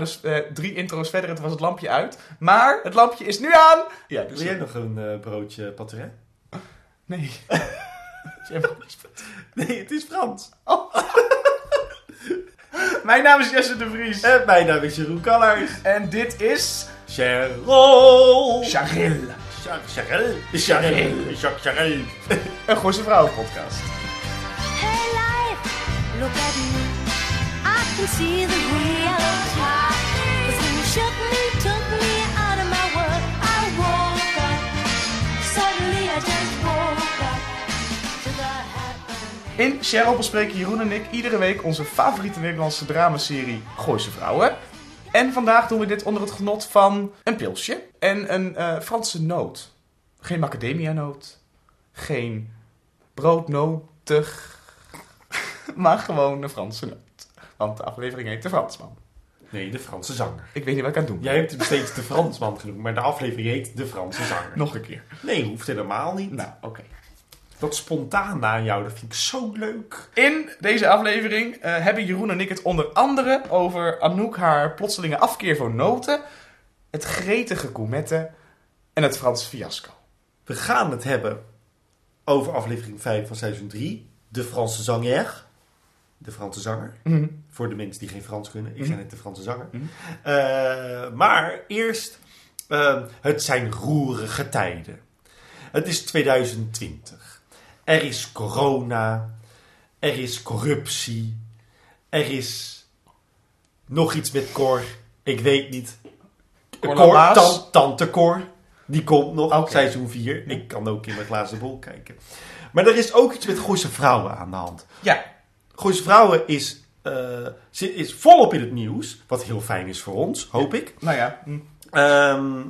Dus eh, drie intro's verder, het was het lampje uit. Maar het lampje is nu aan! Ja, dus... Wil jij nog een eh, broodje pâté? Nee. Nee, het is Frans. Mijn naam is Jesse de Vries. En mijn naam is Jeroen Kallers. En dit is... Cheryl. Charil. Cheryl. Cheryl. Cheryl. Een Gooise Vrouwen podcast. Hey life, look at me. See the when me, me out of my I woke up. Suddenly I just. In Cheryl bespreken Jeroen en ik iedere week onze favoriete Nederlandse dramaserie Gooise Vrouwen. En vandaag doen we dit onder het genot van een pilsje en een eh, Franse noot. Geen macadamia noot, geen broodnotig, maar gewoon een Franse noot. Want de aflevering heet De Fransman. Nee, de Franse zanger. Ik weet niet wat ik aan het doen ben. Jij hebt hem steeds de Fransman genoemd, maar de aflevering heet de Franse zanger. Nog een keer. Nee, hoeft helemaal niet. Nou, oké. Dat spontaan aan jou, dat vind ik zo leuk. In deze aflevering eh, hebben Jeroen en ik het onder andere over Anouk haar plotselinge afkeer voor noten, het gretige gourmetten en het Franse fiasco. We gaan het hebben over aflevering 5 van seizoen 3. De Franse zanger. De Franse zanger. Voor de mensen die geen Frans kunnen. Ik Mhm. zei net de Franse zanger. Mhm. Eh, maar eerst, eh, het zijn roerige tijden. Het is 2020. Er is corona. Er is corruptie. Er is nog iets met Cor. Ik weet niet. Cor tan- Tante Cor. Die komt nog, Oké. seizoen 4. Ik kan ook in mijn glazen bol kijken. Maar er is ook iets met Gooise Vrouwen aan de hand. Ja, Gooise Vrouwen is, ze is volop in het nieuws. Wat heel fijn is voor ons, hoop ik. nou ja. hm. Ehm,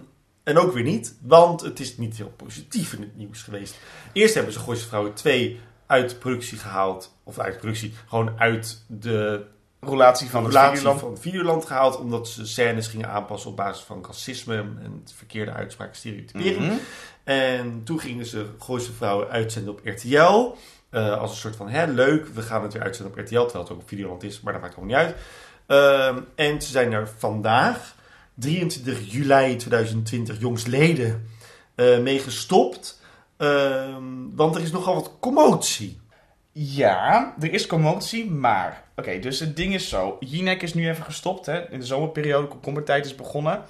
en ook weer niet, want het is niet heel positief in het nieuws geweest. Eerst hebben ze Gooise Vrouwen 2 uit productie gehaald. Of uit productie, gewoon uit de Relatie van het relatie Videoland. van Videoland gehaald. Omdat ze scènes gingen aanpassen op basis van racisme en verkeerde uitspraken, stereotypering. Mhm. En toen gingen ze Gooise Vrouwen uitzenden op RTL. Eh, als een soort van, hè, leuk, we gaan het weer uitzenden op RTL. Terwijl het ook op Videoland is, maar dat maakt allemaal niet uit. Ehm, en ze zijn er vandaag, 23 juli 2020, jongsleden, eh mee gestopt. Ehm, want er is nogal wat commotie. Ja, er is commotie, maar... Oké, dus het ding is zo. Jinek is nu even gestopt, hè. In de zomerperiode, komkommertijd is begonnen.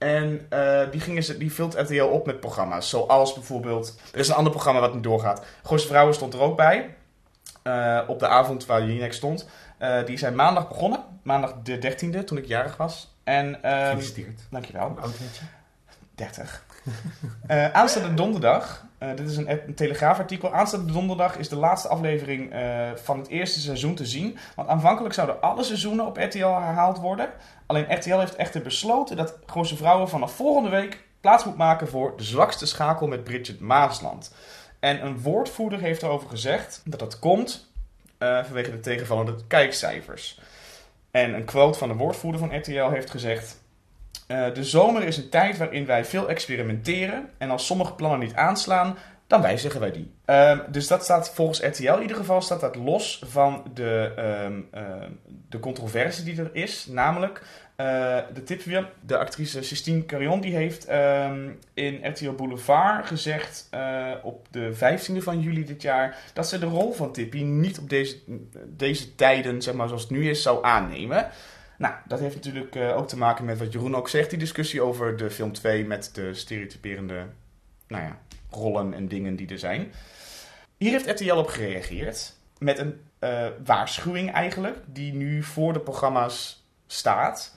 En eh, die, gingen ze, die vult RTL op met programma's. Zoals bijvoorbeeld... Er is een ander programma wat nu doorgaat. Gooise Vrouwen stond er ook bij. eh, op de avond waar Jinek stond. Eh, die zijn maandag begonnen. Maandag de 13e, toen ik jarig was. En, ehm Gefeliciteerd. dankjewel. Je? 30. Eh, aanstaande donderdag, eh, dit is een, een telegraafartikel. Aanstaande donderdag is de laatste aflevering eh, van het eerste seizoen te zien. Want aanvankelijk zouden alle seizoenen op RTL herhaald worden. Alleen RTL heeft echter besloten dat Gooise Vrouwen vanaf volgende week plaats moet maken voor de zwakste schakel met Bridget Maasland. En een woordvoerder heeft erover gezegd dat dat komt vanwege de tegenvallende kijkcijfers. En een quote van de woordvoerder van RTL heeft gezegd. Eh, de zomer is een tijd waarin wij veel experimenteren. En als sommige plannen niet aanslaan, dan wijzigen wij die. Ehm, dus dat staat volgens RTL in ieder geval staat dat los van de, ehm, de controverse die er is. Namelijk, eh, de tip weer, de actrice Sistine Carion die heeft in RTL Boulevard gezegd eh, op de 15e van juli dit jaar dat ze de rol van Tippy niet op deze, deze tijden, zeg maar zoals het nu is, zou aannemen. Nou, dat heeft natuurlijk eh, ook te maken met wat Jeroen ook zegt, die discussie over de film 2 met de stereotyperende nou ja, rollen en dingen die er zijn. Hier heeft RTL op gereageerd met een eh, waarschuwing eigenlijk, die nu voor de programma's staat.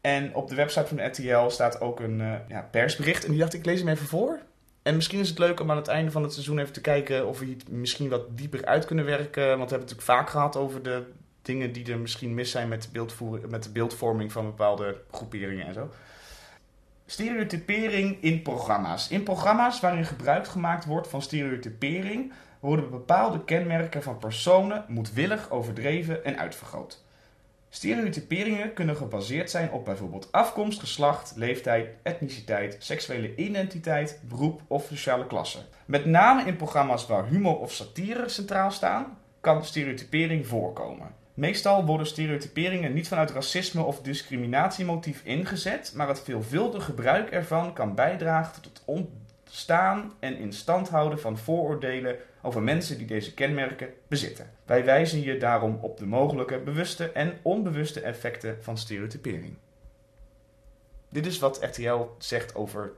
En op de website van RTL staat ook een eh, ja, persbericht. En die dacht ik, lees hem even voor. En misschien is het leuk om aan het einde van het seizoen even te kijken of we het misschien wat dieper uit kunnen werken. Want we hebben het natuurlijk vaak gehad over de dingen die er misschien mis zijn met de, met beeldvorming van bepaalde groeperingen en zo. Stereotypering in programma's. In programma's waarin gebruik gemaakt wordt van stereotypering worden bepaalde kenmerken van personen moedwillig overdreven en uitvergroot. Stereotyperingen kunnen gebaseerd zijn op bijvoorbeeld afkomst, geslacht, leeftijd, etniciteit, seksuele identiteit, beroep of sociale klasse. Met name in programma's waar humor of satire centraal staan, kan stereotypering voorkomen. Meestal worden stereotyperingen niet vanuit racisme of discriminatiemotief ingezet, maar het veelvuldig gebruik ervan kan bijdragen tot het ontstaan en in stand houden van vooroordelen over mensen die deze kenmerken bezitten. Wij wijzen je daarom op de mogelijke bewuste en onbewuste effecten van stereotypering. Dit is wat RTL zegt over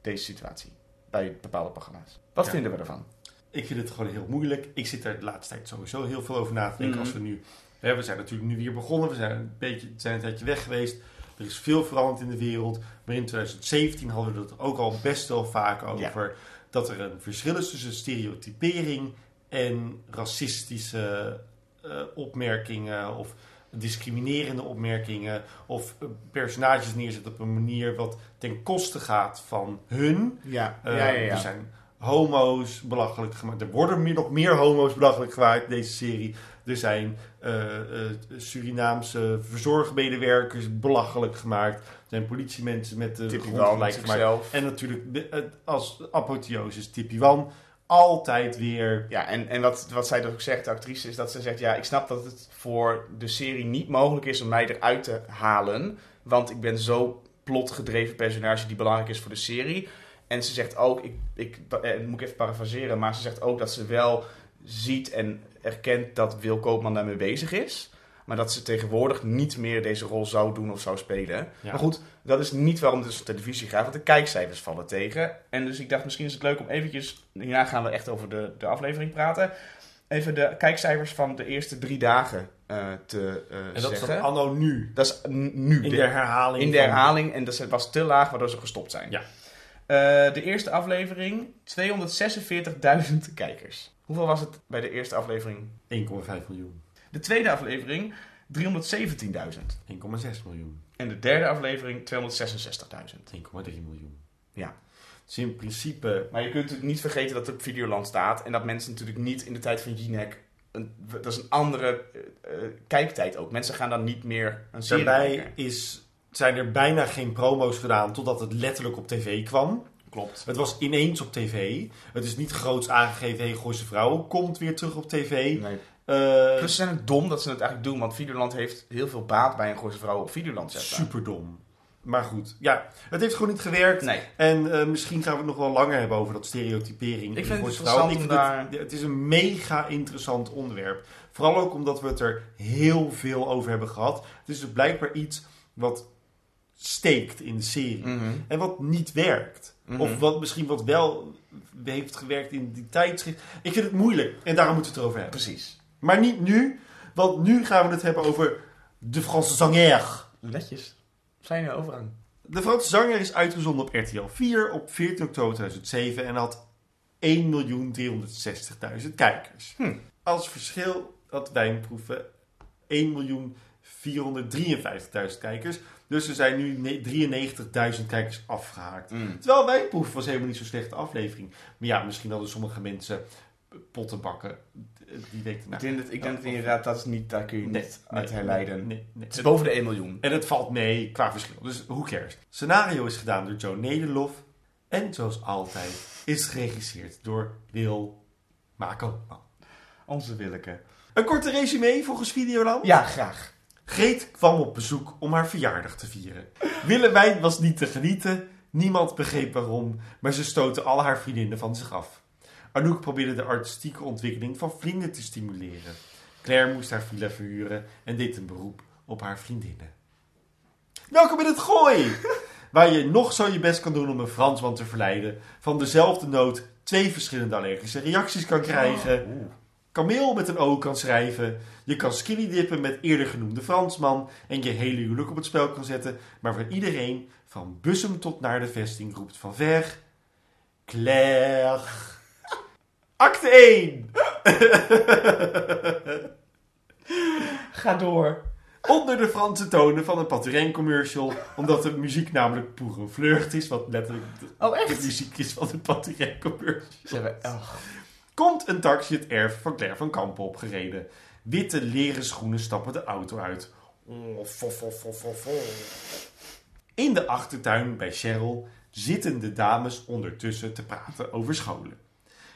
deze situatie bij bepaalde programma's. Wat Ja. vinden we ervan? Ik vind het gewoon heel moeilijk. Ik zit er de laatste tijd sowieso heel veel over na te denken. Mhm. Als we nu, we zijn natuurlijk nu weer begonnen. We zijn een beetje, zijn een tijdje weg geweest. Er is veel veranderd in de wereld. Maar in 2017 hadden we het ook al best wel vaak over. Dat er een verschil is tussen stereotypering en racistische eh, opmerkingen. Of discriminerende opmerkingen. Of eh, personages neerzetten op een manier wat ten koste gaat van hun. Ja, Eh, Er zijn homo's belachelijk gemaakt. Er worden meer, nog meer homo's belachelijk gemaakt in deze serie. Er zijn eh, eh, Surinaamse verzorgmedewerkers belachelijk gemaakt. Er zijn politiemensen met de Tippy grond gelijk gemaakt. En natuurlijk de- het- als apotheose is Tippy Wan altijd weer... Ja, en, en wat, wat zij dus ook zegt, de actrice, is dat ze zegt... Ja, ik snap dat het voor de serie niet mogelijk is om mij eruit te halen. Want ik ben zo plotgedreven personage die belangrijk is voor de serie. En ze zegt ook, ik, ik, eh, moet ik even parafraseren... maar ze zegt ook dat ze wel ziet en erkent dat Wil Koopman daarmee bezig is... Maar dat ze tegenwoordig niet meer deze rol zou doen of zou spelen. Ja. Maar goed, dat is niet waarom het dus op televisie gaat. Want de kijkcijfers vallen tegen. En dus ik dacht, misschien is het leuk om eventjes... Hierna gaan we echt over de, de aflevering praten. Even de kijkcijfers van de eerste drie dagen eh, te eh, En dat is zeggen. dan anno nu. Dat is nu. In de- de herhaling. in de van- herhaling. En dat was te laag, waardoor ze gestopt zijn. Ja. Eh, de eerste aflevering, 246.000 kijkers. Hoeveel was het bij de eerste aflevering? 1,5 miljoen. De tweede aflevering, 317.000. 1,6 miljoen. En de derde aflevering, 266.000. 1,3 miljoen. Ja. Dus in principe... Maar je kunt natuurlijk niet vergeten dat het op Videoland staat. En dat mensen natuurlijk niet in de tijd van Jinek... Een, dat is een andere eh, eh, kijktijd ook. Mensen gaan dan niet meer een serie Daarbij is, zijn er bijna geen promo's gedaan totdat het letterlijk op tv kwam. Klopt. Het was ineens op tv. Het is niet groots aangegeven, hey, Gooise Vrouwen komt weer terug op tv. Nee. Eh, Plus ze zijn het dom dat ze het eigenlijk doen. Want Videoland heeft heel veel baat bij een Gooise vrouw op Videoland zetten. superdom. Maar goed, ja, het heeft gewoon niet gewerkt. Nee. En eh, misschien gaan we het nog wel langer hebben over dat stereotypering. Ik in vind het interessant Ik vind het, het is een mega interessant onderwerp. Vooral ook omdat we het er heel veel over hebben gehad. Het is dus blijkbaar iets wat steekt in de serie. Mhm. En wat niet werkt. Mhm. Of wat misschien wat wel heeft gewerkt in die tijdschrift. Ik vind het moeilijk. En daarom moeten we het erover hebben. Precies. Maar niet nu. Want nu gaan we het hebben over de Franse zanger. Netjes. Zijn er overaan. De Franse zanger is uitgezonden op RTL 4 op 14 oktober 2007 en had 1.360.000 kijkers. Hm. Als verschil had Wijnproeven 1.453.000 kijkers. Dus er zijn nu ne- 93.000 kijkers afgehaakt. Mm. Terwijl Wijnproeven was helemaal niet zo'n slechte aflevering. Maar ja, misschien hadden sommige mensen pottenbakken die week erna. Ik denk dat, ik denk dat inderdaad, dat is niet, daar kun je Nee, niet uit nee, herleiden. Nee. Het is boven de 1 miljoen. En het valt mee qua verschil. Dus who cares? Scenario is gedaan door Joe Nederlof. En zoals altijd is geregisseerd door Wil Makoopman. Onze Willeke. Een korte resume volgens Videoland. Ja, graag. Greet kwam op bezoek om haar verjaardag te vieren. Willemijn was niet te genieten. Niemand begreep waarom. Maar ze stootte al haar vriendinnen van zich af. Anouk probeerde de artistieke ontwikkeling van vrienden te stimuleren. Claire moest haar villa verhuren en deed een beroep op haar vriendinnen. Welkom in het gooi! Waar je nog zo je best kan doen om een Fransman te verleiden. Van dezelfde noot twee verschillende allergische reacties kan krijgen. Kameel met een O kan schrijven. Je kan skinny dippen met eerder genoemde Fransman. En je hele huwelijk op het spel kan zetten. Maar waar iedereen van Bussum tot naar de vesting roept van ver. Claire. Acte 1. Ga door. Onder de Franse tonen van een Paturin commercial. Omdat de muziek namelijk un flirt is. Wat letterlijk de, Oh, de echt? muziek is van de Paturin commercial. Ze hebben... Oh. Komt een taxi het erf van Claire van Kampen opgereden. Witte leren schoenen stappen de auto uit. Oh. In de achtertuin bij Cheryl zitten de dames ondertussen te praten over scholen.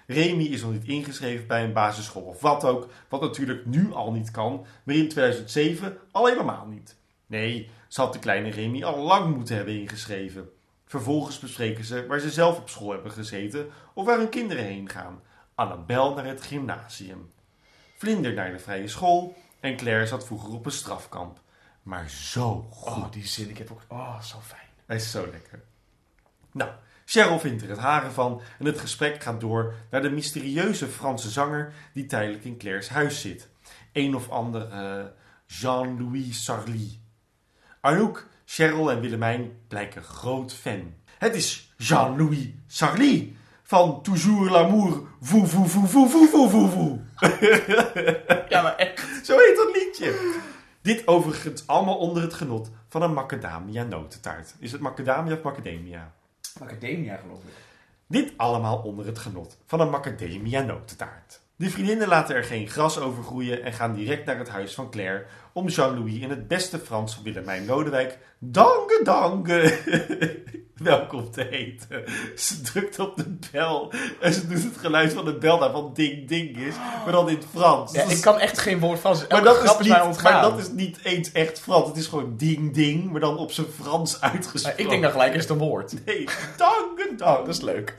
Remy is nog niet ingeschreven bij een basisschool of wat ook, wat natuurlijk nu al niet kan, maar in 2007 al helemaal niet. Nee, ze had de kleine Remy al lang moeten hebben ingeschreven. Vervolgens bespreken ze waar ze zelf op school hebben gezeten of waar hun kinderen heen gaan. Annabel naar het gymnasium. Vlinder naar de vrije school en Claire zat vroeger op een strafkamp. Maar zo goed. Oh, die zin. Ik heb ook... Oh, zo fijn. Hij is zo lekker. Nou, Cheryl vindt er het haren van en het gesprek gaat door naar de mysterieuze Franse zanger die tijdelijk in Claire's huis zit. Een of ander eh, Jean-Louis Sarly. Anouk, Cheryl en Willemijn blijken groot fan. Het is Jean-Louis Sarly van Toujours l'amour, vous, vous, vous, vous, vous, vous, vous, vous. Ja, maar echt. Zo heet dat liedje. Dit overigens allemaal onder het genot van een macadamia notentaart. Is het macadamia of macadamia? Academia, geloof ik. Dit allemaal onder het genot van een macadamia notentaart. De vriendinnen laten er geen gras over groeien en gaan direct naar het huis van Claire om Jean-Louis in het beste Frans van Willemijn Lodewijk dange dange welkom te heten. Ze drukt op de bel en ze doet het geluid van de bel daarvan ding ding is, maar dan in het Frans. Ja, ik kan echt geen woord van. maar dat, is niet, maar dat is niet eens echt Frans. Het is gewoon ding ding, maar dan op zijn Frans Maar uitgesproken. ik denk dan gelijk is het een woord. Nee, danke dank. Dat is leuk.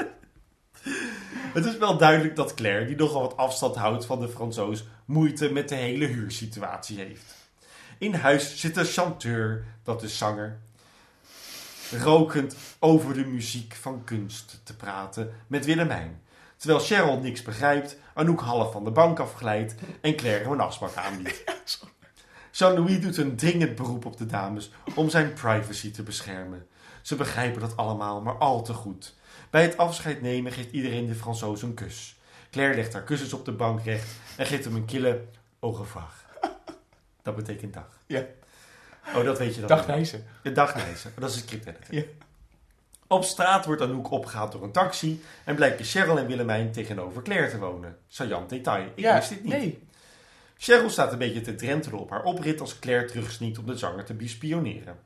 Het is wel duidelijk dat Claire, die nogal wat afstand houdt van de Fransoos, moeite met de hele huursituatie heeft. In huis zit een chanteur, dat is zanger, rokend over de muziek van kunst te praten met Willemijn. Terwijl Cheryl niks begrijpt, Anouk half van de bank afglijdt en Claire hem een afspraak aanbiedt. Jean-Louis doet een dringend beroep op de dames om zijn privacy te beschermen. Ze begrijpen dat allemaal maar al te goed. Bij het afscheid nemen geeft iedereen de Fransoos een kus. Claire legt haar kussens op de bank recht en geeft hem een kille revoir. Dat betekent dag. Ja. Oh, dat weet je dan. Dag niet. Nijssen. De dagnijzer. Dat is het script editor. Ja. Op straat wordt Anouk opgehaald door een taxi en blijken Cheryl en Willemijn tegenover Claire te wonen. Saillant detail. Ik wist dit niet. Nee. Cheryl staat een beetje te drentelen op haar oprit als Claire terugsneakt om de zanger te bespioneren.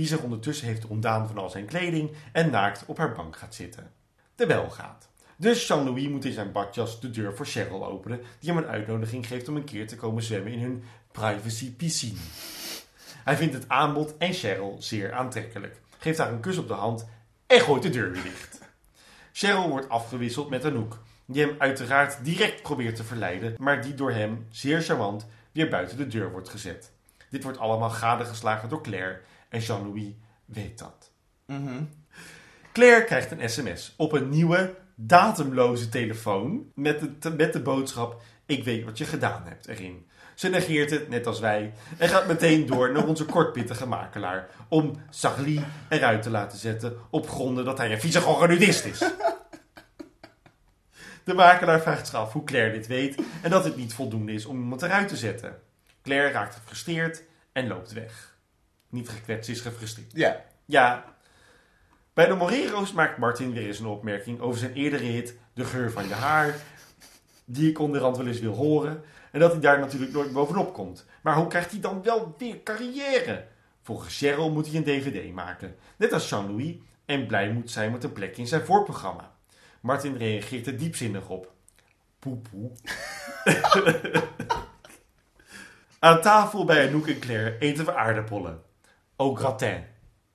Die zich ondertussen heeft ontdaan van al zijn kleding en naakt op haar bank gaat zitten. De bel gaat. Dus Jean-Louis moet in zijn badjas de deur voor Cheryl openen, die hem een uitnodiging geeft om een keer te komen zwemmen in hun privacy piscine. Hij vindt het aanbod en Cheryl zeer aantrekkelijk, geeft haar een kus op de hand en gooit de deur weer dicht. Cheryl wordt afgewisseld met Anouk, die hem uiteraard direct probeert te verleiden, maar die door hem, zeer charmant, weer buiten de deur wordt gezet. Dit wordt allemaal gadegeslagen door Claire en Jean-Louis weet dat. Mhm. Claire krijgt een sms op een nieuwe, datumloze telefoon met de, met de boodschap ik weet wat je gedaan hebt erin. Ze negeert het, net als wij, en gaat meteen door naar onze kortpittige makelaar om Sarli eruit te laten zetten op gronden dat hij een vieze is. De makelaar vraagt zich af hoe Claire dit weet en dat het niet voldoende is om iemand eruit te zetten. Claire raakt gefrustreerd en loopt weg. Niet gekwetst, is gefrustreerd. Ja. Ja. Bij de Morero's maakt Martin weer eens een opmerking over zijn eerdere hit De geur van je haar. Die ik onderhand wel eens wil horen. En dat hij daar natuurlijk nooit bovenop komt. Maar hoe krijgt hij dan wel weer carrière? Volgens Cheryl moet hij een dvd maken. Net als Jean-Louis. En blij moet zijn met een plek in zijn voorprogramma. Martin reageert er diepzinnig op. Poepoe. Aan tafel bij Anouk en Claire eten we aardappelen. Au gratin.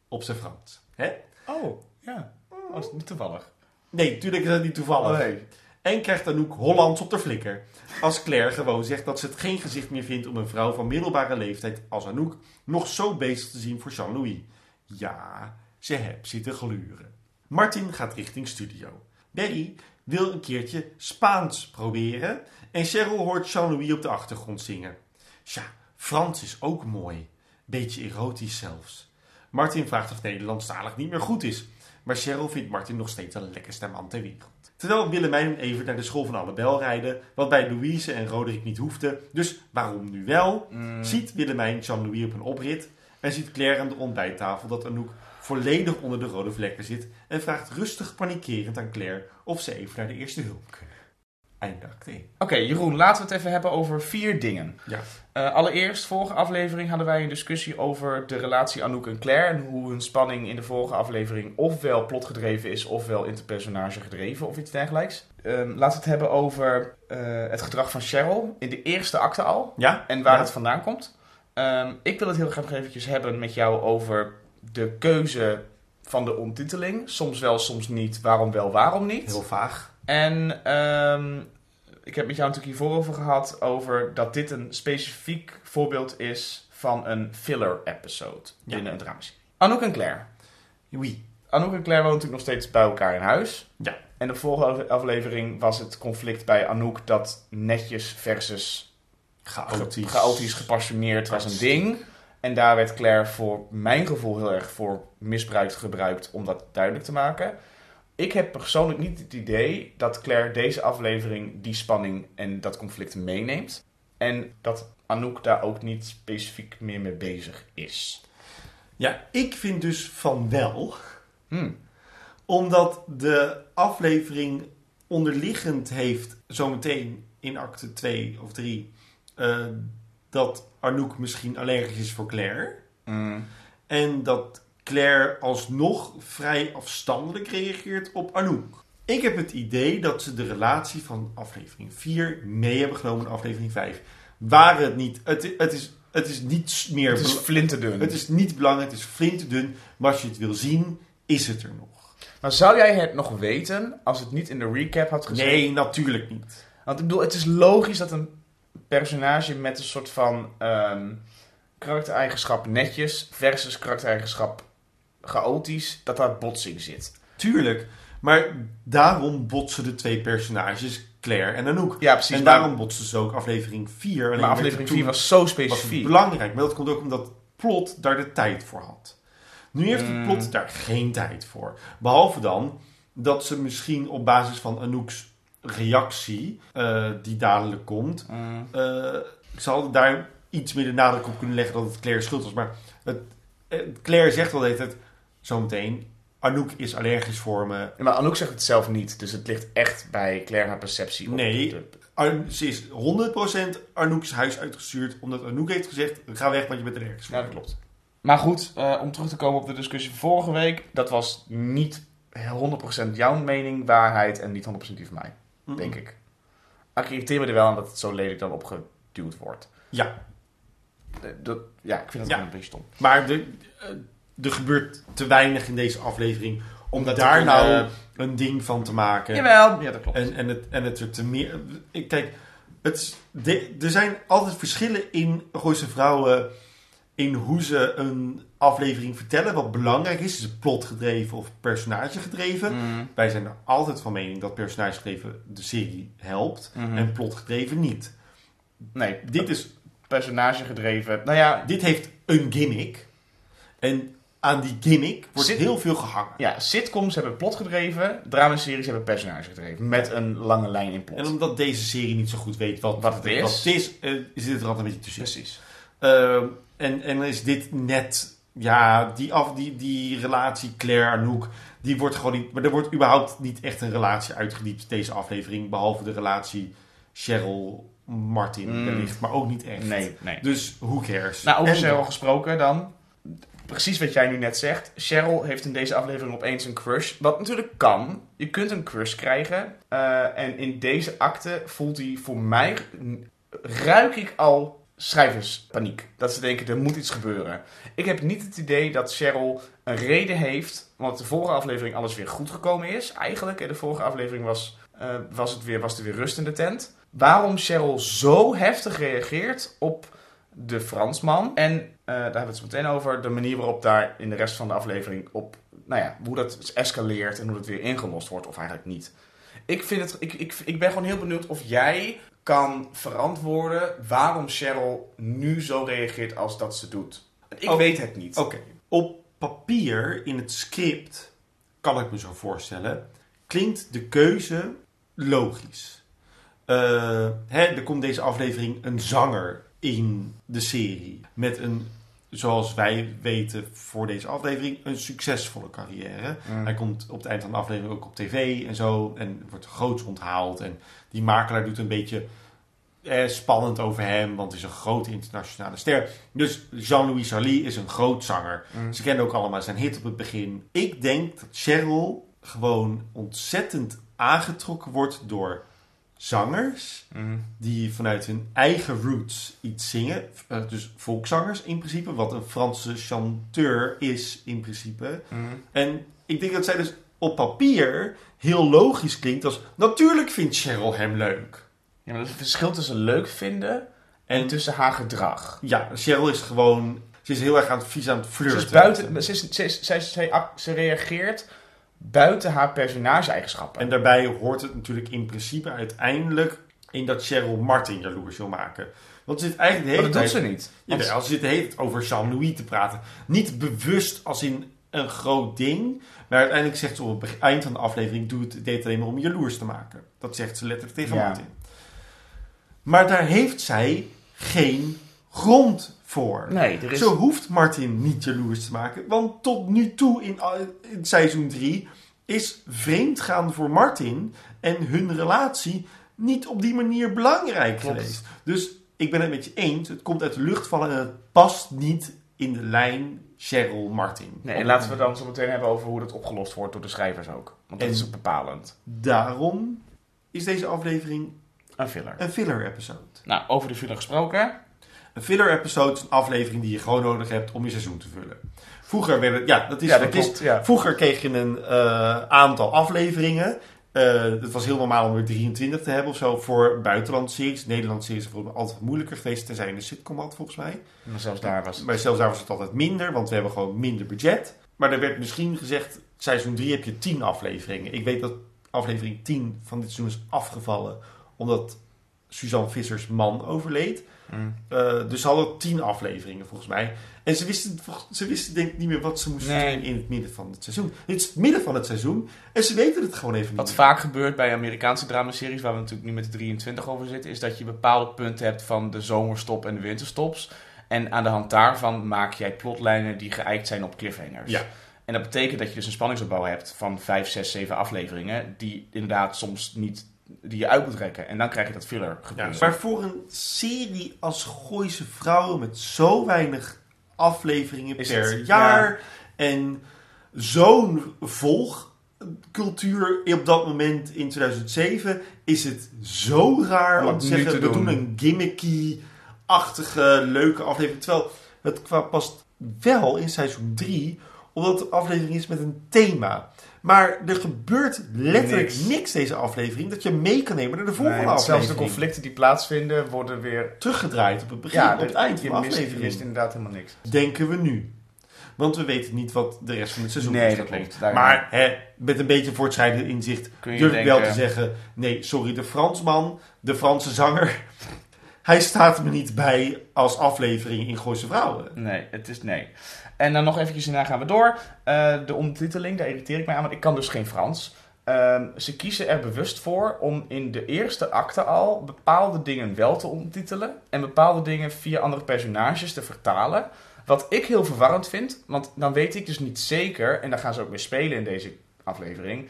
Op zijn Frans. Hè? Oh, ja. Oh, dat is niet toevallig. Nee, natuurlijk is dat niet toevallig. Oh, nee. En krijgt Anouk Hollands op de flikker. Als Claire gewoon zegt dat ze het geen gezicht meer vindt om een vrouw van middelbare leeftijd als Anouk nog zo bezig te zien voor Jean-Louis. Ja, ze heb zitten gluren. Martin gaat richting studio. Barry wil een keertje Spaans proberen en Cheryl hoort Jean-Louis op de achtergrond zingen. Tja, Frans is ook mooi. Beetje erotisch zelfs. Martin vraagt of Nederlandstalig niet meer goed is. Maar Cheryl vindt Martin nog steeds de lekkerste man ter wereld. Terwijl Willemijn en Evert naar de school van Annabel rijden, wat bij Louise en Roderick niet hoefde, dus waarom nu wel, ziet Willemijn Jean-Louis op een oprit en ziet Claire aan de ontbijttafel dat Anouk volledig onder de rode vlekken zit en vraagt rustig panikerend aan Claire of ze even naar de eerste hulp kunnen. Einde acte 1. Oké, Jeroen, laten we het even hebben over vier dingen. Ja. Eh, allereerst, vorige aflevering hadden wij een discussie over de relatie Anouk en Claire. En hoe hun spanning in de vorige aflevering ofwel plotgedreven is, ofwel interpersonage gedreven of iets dergelijks. Ehm, laten we het hebben over eh, het gedrag van Cheryl in de eerste acte al. Ja? En waar Ja. het vandaan komt. Ehm, ik wil het heel graag eventjes hebben met jou over de keuze van de omtiteling. Soms wel, soms niet. Waarom wel, waarom niet? Heel vaag. En ehm, ik heb met jou natuurlijk hiervoor over gehad over dat dit een specifiek voorbeeld is van een filler episode Ja. binnen een dramaserie. Anouk en Claire. Oui. Anouk en Claire wonen natuurlijk nog steeds bij elkaar in huis. Ja. En de vorige aflevering was het conflict bij Anouk dat netjes versus Chaotisch. chaotisch gepassioneerd was een ding. En daar werd Claire voor mijn gevoel heel erg voor misbruikt gebruikt om dat duidelijk te maken. Ik heb persoonlijk niet het idee dat Claire deze aflevering die spanning en dat conflict meeneemt. En dat Anouk daar ook niet specifiek meer mee bezig is. Ja, ik vind dus van wel. Hmm. Omdat de aflevering onderliggend heeft, zometeen in acte 2 of 3, eh, dat Arnoek misschien allergisch is voor Claire. Hmm. En dat Claire alsnog vrij afstandelijk reageert op Arnoek. Ik heb het idee dat ze de relatie van aflevering 4 mee hebben genomen in aflevering 5. Waar het niet, het, het, is, het is niet meer Het is flinterdun. het is niet belangrijk, het is flinterdun. Maar als je het wil zien, is het er nog. Maar zou jij het nog weten als het niet in de recap had gezet? Nee, natuurlijk niet. Want ik bedoel, het is logisch dat een personage met een soort van ehm, karaktereigenschap netjes versus karaktereigenschap chaotisch, dat daar botsing zit. Tuurlijk. Maar daarom botsen de twee personages, Claire en Anouk. Ja, precies. en maar- daarom botsten ze ook aflevering 4. Alleen maar aflevering het 4 toen- was zo was specifiek. belangrijk. Maar dat komt ook omdat plot daar de tijd voor had. Nu heeft het plot daar geen tijd voor. Behalve dan dat ze misschien op basis van Anouk's reactie, eh, die dadelijk komt, Mm. ze hadden daar iets meer de nadruk op kunnen leggen dat het Claire schuld was. Maar het, eh, Claire zegt wel de hele tijd, zometeen, Anouk is allergisch voor me. Ja, maar Anouk zegt het zelf niet, dus het ligt echt bij Claire haar perceptie. op Nee. de- Ar- ze is 100% Anouk's huis uitgestuurd, omdat Anouk heeft gezegd, ga weg, want je bent allergisch voor Ja, dat klopt. Maar goed, eh, om terug te komen op de discussie van vorige week, dat was niet 100% jouw mening, waarheid en niet 100% die van mij, denk ik. Ik irriteer me er wel aan dat het zo lelijk dan opgeduwd wordt. Ja, Eh, Dat, ja, ik vind dat Ja. een beetje stom. maar de, eh, er gebeurt te weinig in deze aflevering om Omdat daar nou eh, een ding van te maken. Jawel, ja, dat klopt. En, en, het, en het er te meer. Ik, kijk, het, de- er zijn altijd verschillen in Gooise Vrouwen. In hoe ze een aflevering vertellen. Wat belangrijk is. Is het plotgedreven of personagegedreven? Mm, Wij zijn er altijd van mening dat personagegedreven de serie helpt. mhm. En plotgedreven niet. Nee, Dit, is, personage gedreven. Nou ja, dit heeft een gimmick. En aan die gimmick wordt Zit- heel veel gehangen. ja, sitcoms hebben plot gedreven, dramaseries hebben personage gedreven. Met een lange lijn in plot. En omdat deze serie niet zo goed weet wat, Wat het is. wat het is, eh, zit er altijd een beetje tussen. Precies. Ehm, en, en is dit net, ja, die, af, die, die relatie Claire-Anouk, die wordt gewoon niet, maar er wordt überhaupt niet echt een relatie uitgediept deze aflevering, behalve de relatie Cheryl-Martin Mm. wellicht, maar ook niet echt. Nee, nee. Dus who cares? Nou, over En- Cheryl gesproken dan. Precies wat jij nu net zegt. Cheryl heeft in deze aflevering opeens een crush. Wat natuurlijk kan. Je kunt een crush krijgen. Eh, en in deze acte voelt hij voor mij... Ruik ik al schrijverspaniek. Dat ze denken, er moet iets gebeuren. Ik heb niet het idee dat Cheryl een reden heeft... Want de vorige aflevering alles weer goed gekomen is. Eigenlijk, de vorige aflevering was, eh, was, het weer, was er weer rust in de tent. Waarom Cheryl zo heftig reageert op de Fransman. En daar hebben we het zo meteen over. De manier waarop daar in de rest van de aflevering op. Nou ja, hoe dat escaleert en hoe dat weer ingelost wordt, of eigenlijk niet. Ik, vind het, ik, ik, ik ben gewoon heel benieuwd of jij kan verantwoorden waarom Cheryl nu zo reageert als dat ze doet. Ik Oh. weet het niet. Oké, op papier, in het script, kan ik me zo voorstellen, klinkt de keuze logisch. Eh, hè, er komt deze aflevering een zanger in de serie met een zoals wij weten voor deze aflevering, een succesvolle carrière. Mm. Hij komt op het eind van de aflevering ook op tv en zo. En wordt groots onthaald. En die makelaar doet een beetje eh, spannend over hem, want hij is een grote internationale ster. Dus Jean-Louis Charlie is een groot zanger. Mm. Ze kennen ook allemaal zijn hit op het begin. Ik denk dat Cheryl gewoon ontzettend aangetrokken wordt door zangers Mm. die vanuit hun eigen roots iets zingen. Eh, dus volkszangers in principe, wat een Franse chanteur is in principe. Mm. En ik denk dat zij dus op papier heel logisch klinkt als... Natuurlijk vindt Cheryl hem leuk. Ja, maar is een verschil tussen leuk vinden en En tussen haar gedrag. ja, Cheryl is gewoon... Ze is heel erg aan het vies aan het Ze, flirten. is buiten, ze, is, ze, is- ze reageert buiten haar personage-eigenschappen. En daarbij hoort het natuurlijk in principe uiteindelijk in dat Cheryl Martin jaloers wil maken. Want ze zit eigenlijk de maar hele dat doet ze niet. Jawel, ze zit de hele tijd over Jean-Louis te praten. Niet bewust als in een groot ding. Maar uiteindelijk zegt ze op het eind van de aflevering... Doe het, deed het alleen maar om je jaloers te maken. Dat zegt ze letterlijk tegen Ja. Martin. Maar daar heeft zij geen grond voor. Nee, er is... Zo hoeft Martin niet jaloers te maken. Want tot nu toe in, in seizoen 3 is vreemdgaan voor Martin en hun relatie niet op die manier belangrijk Klopt. geweest. Dus ik ben het met je eens. Het komt uit de lucht vallen en het past niet in de lijn Cheryl Martin. Nee, en laten we dan zo meteen hebben over hoe dat opgelost wordt door de schrijvers ook. Want dat En- is bepalend. Daarom is deze aflevering Een filler. een filler episode. Nou, over de filler gesproken. Een filler episode is een aflevering die je gewoon nodig hebt om je seizoen te vullen. Vroeger werd het, ja, dat is, ja, dat is. Ja. Vroeger kreeg je een eh, aantal afleveringen. Eh, het was heel normaal om er 23 te hebben of zo voor buitenlandse series. Nederlandse series is altijd moeilijker geweest, tenzij je een sitcom had volgens mij. Maar zelfs daar was het. Maar zelfs daar was het altijd minder, want we hebben gewoon minder budget. Maar er werd misschien gezegd, seizoen 3 heb je 10 afleveringen. Ik weet dat aflevering 10 van dit seizoen is afgevallen, omdat Suzanne Vissers man overleed. Mm. Eh, dus ze hadden 10 afleveringen volgens mij. En ze wisten, ze wisten denk ik niet meer wat ze moesten Nee. doen in het midden van het seizoen. Dit is het midden van het seizoen en ze weten het gewoon even Wat niet. vaak gebeurt bij Amerikaanse dramaseries, waar we natuurlijk nu met de 23 over zitten, is dat je bepaalde punten hebt van de zomerstop en de winterstops. En aan de hand daarvan maak jij plotlijnen die geëikt zijn op cliffhangers. Ja. En dat betekent dat je dus een spanningsopbouw hebt van 5, 6, 7 afleveringen, die inderdaad soms niet, die je uit moet rekken. En dan krijg je dat filler Ja, gebeuren. maar voor een serie als Gooise Vrouwen met zo weinig afleveringen Is per het- jaar en zo'n volgcultuur op dat moment in 2007 is het zo raar Om te zeggen te we doen. doen een gimmicky-achtige leuke aflevering. Terwijl het qua past wel in seizoen 3 omdat een aflevering is met een thema. Maar er gebeurt letterlijk Niks. niks, deze aflevering dat je mee kan nemen naar de volgende Nee, aflevering zelfs de conflicten die plaatsvinden worden weer... teruggedraaid op het begin, Ja, op het eind van de aflevering. mist inderdaad helemaal niks. Denken we nu. Want we weten niet wat de rest van het seizoen Nee, is. dat klopt. Maar hè, met een beetje voortschrijdend inzicht Kun je durf ik wel te zeggen... Nee, sorry, de Fransman, de Franse zanger... Hij staat me niet bij als aflevering in Gooise Vrouwen. Nee, het is nee. En dan nog eventjes, daarna gaan we door. Eh, de ondertiteling, daar irriteer ik mij aan, want ik kan dus geen Frans. Ehm, ze kiezen er bewust voor om in de eerste acte al bepaalde dingen wel te ondertitelen. En bepaalde dingen via andere personages te vertalen. Wat ik heel verwarrend vind, want dan weet ik dus niet zeker, en daar gaan ze ook weer spelen in deze aflevering,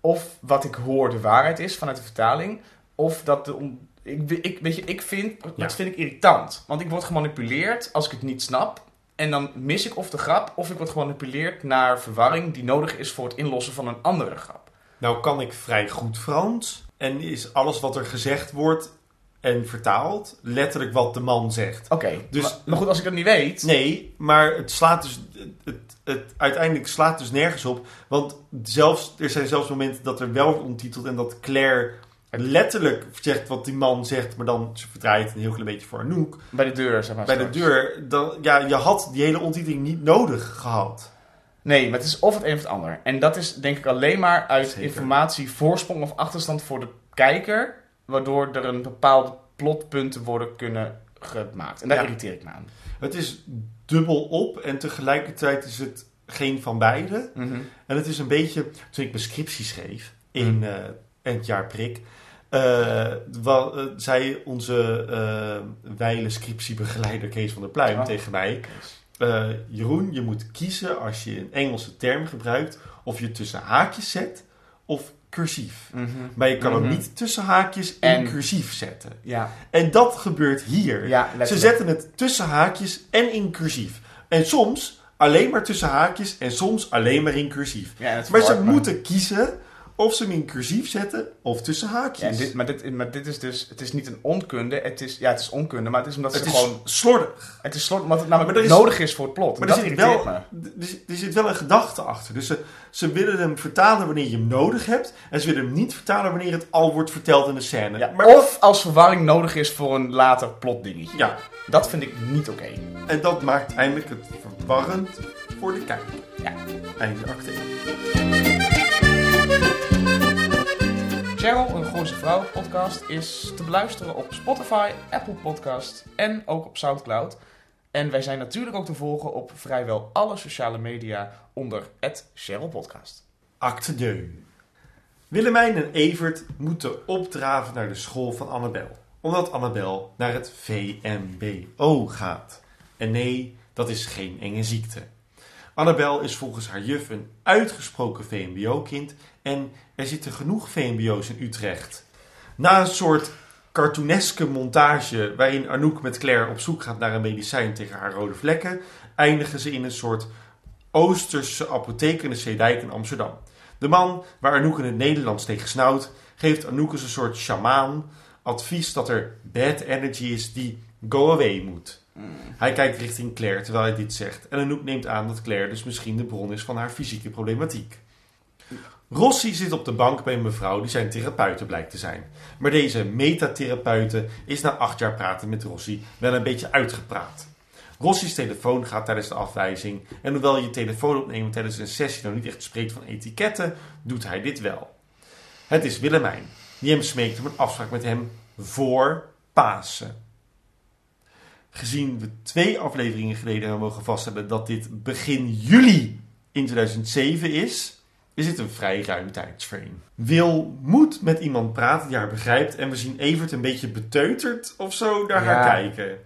of wat ik hoor de waarheid is vanuit de vertaling, of dat de... ik, ik, weet je, ik vind, Ja. dat vind ik irritant. Want ik word gemanipuleerd als ik het niet snap. En dan mis ik of de grap, of ik word gemanipuleerd naar verwarring die nodig is voor het inlossen van een andere grap. Nou kan ik vrij goed Frans. En is alles wat er gezegd wordt en vertaald letterlijk wat de man zegt. Oké, Dus- maar, maar goed, als ik dat niet weet... Nee, maar het slaat dus. Het, het, uiteindelijk slaat dus nergens op. Want zelfs, er zijn zelfs momenten dat er wel wordt ondertiteld en dat Claire letterlijk zegt wat die man zegt, maar dan ze verdraait een heel klein beetje voor Anouk. Bij de deur, zeg maar. Bij de deur, dan, ja, je had die hele ondertiteling niet nodig gehad. Nee, maar het is of het een of het ander. En dat is denk ik alleen maar uit Zeker. informatie, voorsprong of achterstand voor de kijker. Waardoor er een bepaalde plotpunten worden kunnen gemaakt. En daar Ja. irriteer ik me aan. Het is dubbel op en tegelijkertijd is het geen van beide. Mhm. En het is een beetje, toen ik mijn scriptie schreef in Mm. eh het jaar prik, eh, zei onze eh wijle scriptiebegeleider Kees van der Pluim Oh. tegen mij, Jeroen, je moet kiezen als je een Engelse term gebruikt of je tussen haakjes zet of cursief. Maar je kan hem Mhm. niet tussen haakjes en, En- cursief zetten. Ja, En dat gebeurt hier. ja Ze zetten het tussen haakjes en in cursief. En soms alleen maar tussen haakjes en soms alleen maar in cursief. Ja, Maar ze moeten kiezen of ze hem in cursief zetten of tussen haakjes. dit, maar, dit, maar dit is dus, het is niet een onkunde, het is, ja, het is onkunde, maar het is omdat het ze is gewoon, slordig. het is slot, omdat het namelijk is- nodig is voor het plot. Maar dat er zit, wel, er, zit- er zit wel een gedachte achter. Dus ze, ze willen hem vertalen wanneer je hem nodig hebt. En ze willen hem niet vertalen wanneer het al wordt verteld in de scène. Ja, maar, of als verwarring nodig is voor een later plotdingetje. ja, Dat vind ik niet oké. en dat maakt eindelijk het verwarrend voor de kijker. Ja. Einde acte. Cheryl, een Gooise Vrouw podcast, is te beluisteren op Spotify, Apple Podcast en ook op Soundcloud. En wij zijn natuurlijk ook te volgen op vrijwel alle sociale media onder het Cheryl Podcast. Acte 2. Willemijn en Evert moeten opdraven naar de school van Annabel. Omdat Annabel naar het VMBO gaat. En nee, dat is geen enge ziekte. Annabel is volgens haar juf een uitgesproken VMBO-kind en er zitten genoeg VMBO's in Utrecht. Na een soort cartooneske montage waarin Anouk met Claire op zoek gaat naar een medicijn tegen haar rode vlekken, eindigen ze in een soort Oosterse apotheek in de Zeedijk in Amsterdam. De man waar Anouk in het Nederlands tegen snauwt, geeft Anouk als een soort shamaan advies dat er bad energy is die go away moet. Hij kijkt richting Claire terwijl hij dit zegt. En Anouk neemt aan dat Claire dus misschien de bron is van haar fysieke problematiek. Rossi zit op de bank bij een mevrouw die zijn therapeute blijkt te zijn. Maar deze metatherapeute is na acht jaar praten met Rossi wel een beetje uitgepraat. Rossi's telefoon gaat tijdens de afwijzing. En hoewel je telefoon opnemen tijdens een sessie nou niet echt spreekt van etiketten, doet hij dit wel. Het is Willemijn die hem smeekt om een afspraak met hem voor Pasen. Gezien we twee afleveringen geleden hebben mogen vaststellen dat dit begin juli in 2007 is, is dit een vrij ruim tijdsframe. Wil moet met iemand praten die haar begrijpt en we zien Evert een beetje beteuterd of zo naar haar kijken.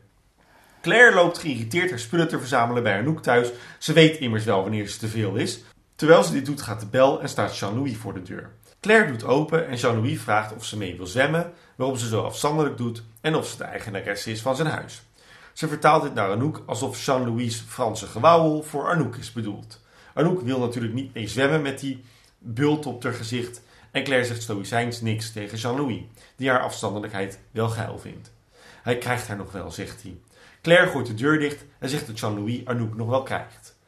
Claire loopt geïrriteerd haar spullen te verzamelen bij Anouk thuis. Ze weet immers wel wanneer ze te veel is. Terwijl ze dit doet gaat de bel en staat Jean-Louis voor de deur. Claire doet open en Jean-Louis vraagt of ze mee wil zwemmen, waarop ze zo afstandelijk doet en of ze de eigenaresse is van zijn huis. Ze vertaalt dit naar Anouk alsof Jean-Louis' Franse gewauwel voor Anouk is bedoeld. Anouk wil natuurlijk niet mee zwemmen met die bult op haar gezicht en Claire zegt stoïcijns niks tegen Jean-Louis, die haar afstandelijkheid wel geil vindt. Hij krijgt haar nog wel, zegt hij. Claire gooit de deur dicht en zegt dat Jean-Louis Anouk nog wel krijgt.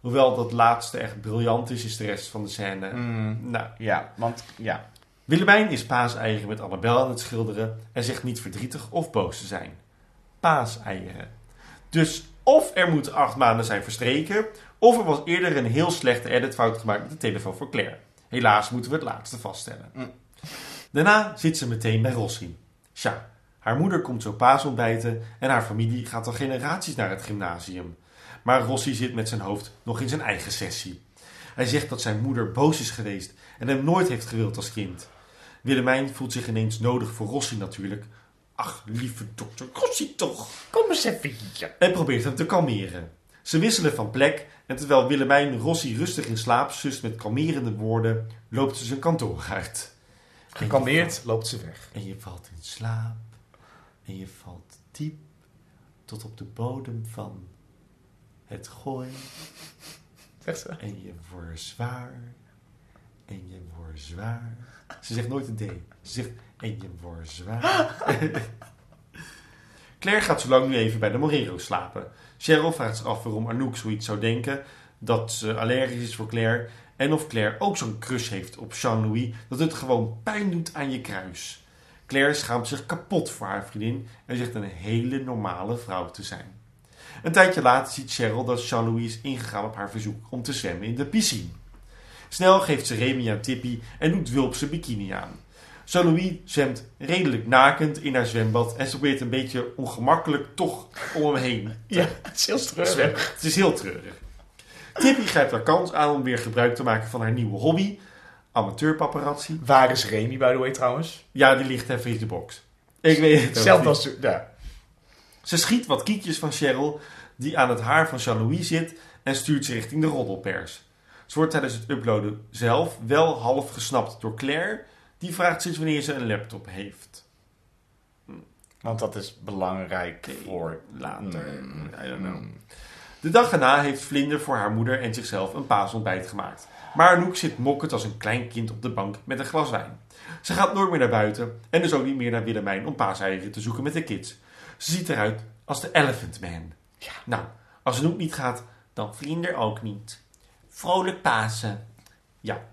Hoewel dat laatste echt briljant is, is de rest van de scène... Mm, Nou, ja, want ja. Willemijn is paaseieren met Annabel aan het schilderen en zegt niet verdrietig of boos te zijn. Paaseieren. Dus of er moeten acht maanden zijn verstreken, of er was eerder een heel slechte editfout gemaakt met de telefoon voor Claire. Helaas moeten we het laatste vaststellen. Mm. Daarna zit ze meteen bij Rossi. Tja, haar moeder komt zo paas ontbijten en haar familie gaat al generaties naar het gymnasium. Maar Rossi zit met zijn hoofd nog in zijn eigen sessie. Hij zegt dat zijn moeder boos is geweest en hem nooit heeft gewild als kind. Willemijn voelt zich ineens nodig voor Rossi natuurlijk. Ach, lieve dokter, Rossi toch. Kom eens even hier. En probeert hem te kalmeren. Ze wisselen van plek en terwijl Willemijn Rossi rustig in slaap sust met kalmerende woorden, loopt ze zijn kantoor uit. Gekalmeerd loopt ze weg. En je valt in slaap. En je valt diep tot op de bodem van het gooi. Zegt ze. En je wordt zwaar. En je wordt zwaar. Ze zegt nooit een D. Ze zegt en je wordt zwaar. Claire gaat zo lang nu even bij de Morero slapen. Cheryl vraagt zich af waarom Anouk zoiets zou denken. Dat ze allergisch is voor Claire. En of Claire ook zo'n crush heeft op Jean-Louis. Dat het gewoon pijn doet aan je kruis. Claire schaamt zich kapot voor haar vriendin. En zegt een hele normale vrouw te zijn. Een tijdje later ziet Cheryl dat Jean-Louis is ingegaan op haar verzoek om te zwemmen in de piscine. Snel geeft ze Remy aan Tippy en doet Wulp zijn bikini aan. Jean-Louis zwemt redelijk nakend in haar zwembad en ze probeert een beetje ongemakkelijk toch om hem heen te Ja, het is heel treurig. zwemmen. Het is heel treurig. Tippy grijpt haar kans aan om weer gebruik te maken van haar nieuwe hobby, amateurpaparazzi. Waar is Remy, by the way, trouwens? Ja, die ligt even in de box. Ik weet het niet. als... Ja. Ze schiet wat kiekjes van Cheryl, die aan het haar van Jean-Louis zit en stuurt ze richting de roddelpers. Ze wordt tijdens het uploaden zelf wel half gesnapt door Claire, die vraagt sinds wanneer ze een laptop heeft. Want dat is belangrijk voor... Later, Mm. I don't know. Mm. De dag erna heeft Vlinder voor haar moeder en zichzelf een paasontbijt gemaakt. Maar Anouk zit mokkend als een klein kind op de bank met een glas wijn. Ze gaat nooit meer naar buiten en dus ook niet meer naar Willemijn om paaseieren te zoeken met de kids. Ze ziet eruit als de Elephant Man. Ja. Nou, als Anouk niet gaat, dan Vlinder ook niet. Vrolijk Pasen. Ja,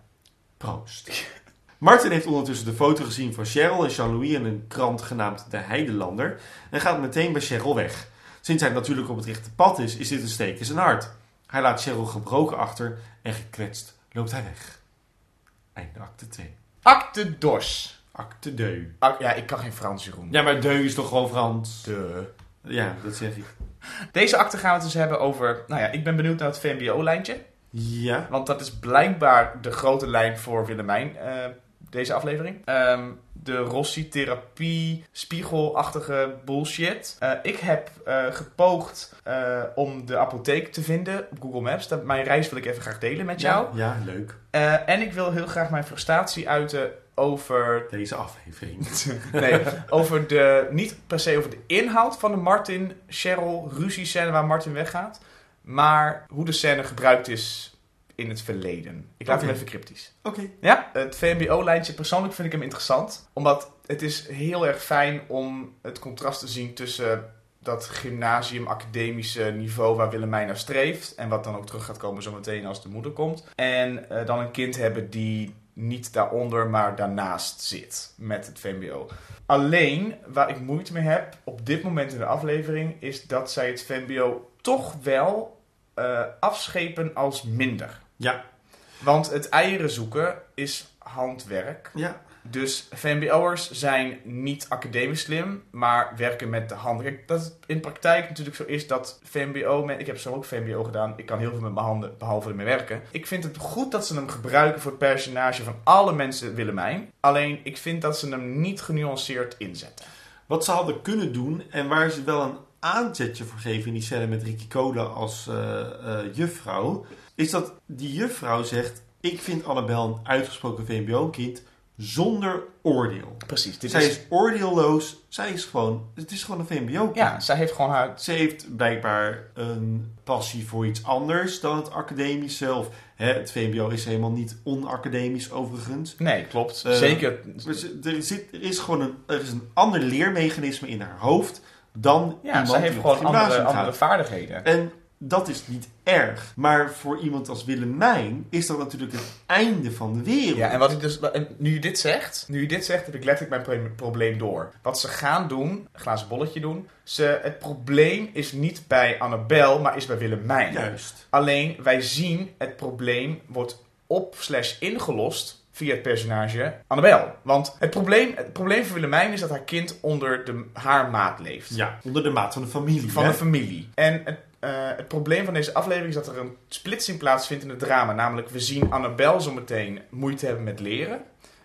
proost. Martin heeft ondertussen de foto gezien van Cheryl en Jean-Louis in een krant genaamd De Heidelander en gaat meteen bij Cheryl weg. Sinds hij natuurlijk op het rechte pad is, is dit een steek in zijn hart. Hij laat Cheryl gebroken achter en gekwetst loopt hij weg. Einde acte 2. Acte dos. Acte 2. Ac- ja, ik kan geen Frans, Jeroen. Ja, maar deu is toch gewoon Frans? De. Ja, dat zeg ik. Deze acte gaan we het dus hebben over... Nou ja, ik ben benieuwd naar het VMBO-lijntje. Ja. Want dat is blijkbaar de grote lijn voor Willemijn, eh, deze aflevering. Ehm, de Rossi-therapie, spiegelachtige bullshit. Eh, ik heb eh, gepoogd eh, om de apotheek te vinden op Google Maps. Dat, mijn reis wil ik even graag delen met jou. Ja, leuk. Eh, en ik wil heel graag mijn frustratie uiten over... Deze aflevering. Nee, over de... Niet per se over de inhoud van de Martin-Cheryl ruzie-scène waar Martin weggaat. Maar hoe de scène gebruikt is in het verleden. Ik laat hem even cryptisch. Oké. Ja, het VMBO-lijntje, persoonlijk vind ik hem interessant. Omdat het is heel erg fijn om het contrast te zien tussen dat gymnasium-academische niveau waar Willemijn naar streeft. En wat dan ook terug gaat komen zometeen als de moeder komt. En eh, dan een kind hebben die niet daaronder, maar daarnaast zit met het VMBO. Alleen, waar ik moeite mee heb op dit moment in de aflevering, is dat zij het VMBO toch wel eh, afschepen als minder. Ja. Want het eieren zoeken is handwerk. Ja. Dus VMBO'ers zijn niet academisch slim, maar werken met de handen. Kijk, dat het in praktijk natuurlijk zo is dat VMBO... Ik heb zo ook VMBO gedaan. Ik kan heel veel met mijn handen, behalve ermee werken. Ik vind het goed dat ze hem gebruiken voor het personage van alle mensen Willemijn. Alleen, ik vind dat ze hem niet genuanceerd inzetten. Wat ze hadden kunnen doen en waar ze wel een aanzetje voor geven in die scène met Ricky Cola als eh, juffrouw, is dat die juffrouw zegt: Ik vind Annabel een uitgesproken VMBO-kind zonder oordeel. Precies. Dit Zij is, is oordeelloos, zij is gewoon, het is gewoon een VMBO-kind. ja, zij heeft gewoon haar... Ze heeft blijkbaar een passie voor iets anders dan het academische. Of, hè, het VMBO is helemaal niet onacademisch overigens. Nee, klopt. Eh, Zeker. Ze- Er, zit, er, is gewoon een, er is een ander leermechanisme in haar hoofd dan Ja, iemand zij heeft die gewoon andere, andere vaardigheden. En dat is niet erg. Maar voor iemand als Willemijn is dat natuurlijk het einde van de wereld. Ja, en wat ik dus, nu je dit zegt, nu je dit zegt, heb ik letterlijk mijn pro- probleem door. Wat ze gaan doen, een glazen bolletje doen. Ze, het probleem is niet bij Annabel, maar is bij Willemijn. Juist. Alleen wij zien het probleem wordt op slash ingelost via het personage Annabel. Want het probleem, het probleem voor Willemijn is dat haar kind onder de, haar maat leeft Ja, onder de maat van de familie. van hè? de familie. En het, eh, het probleem van deze aflevering is dat er een splitsing plaatsvindt in het drama. Namelijk, we zien Annabel zo meteen moeite hebben met leren.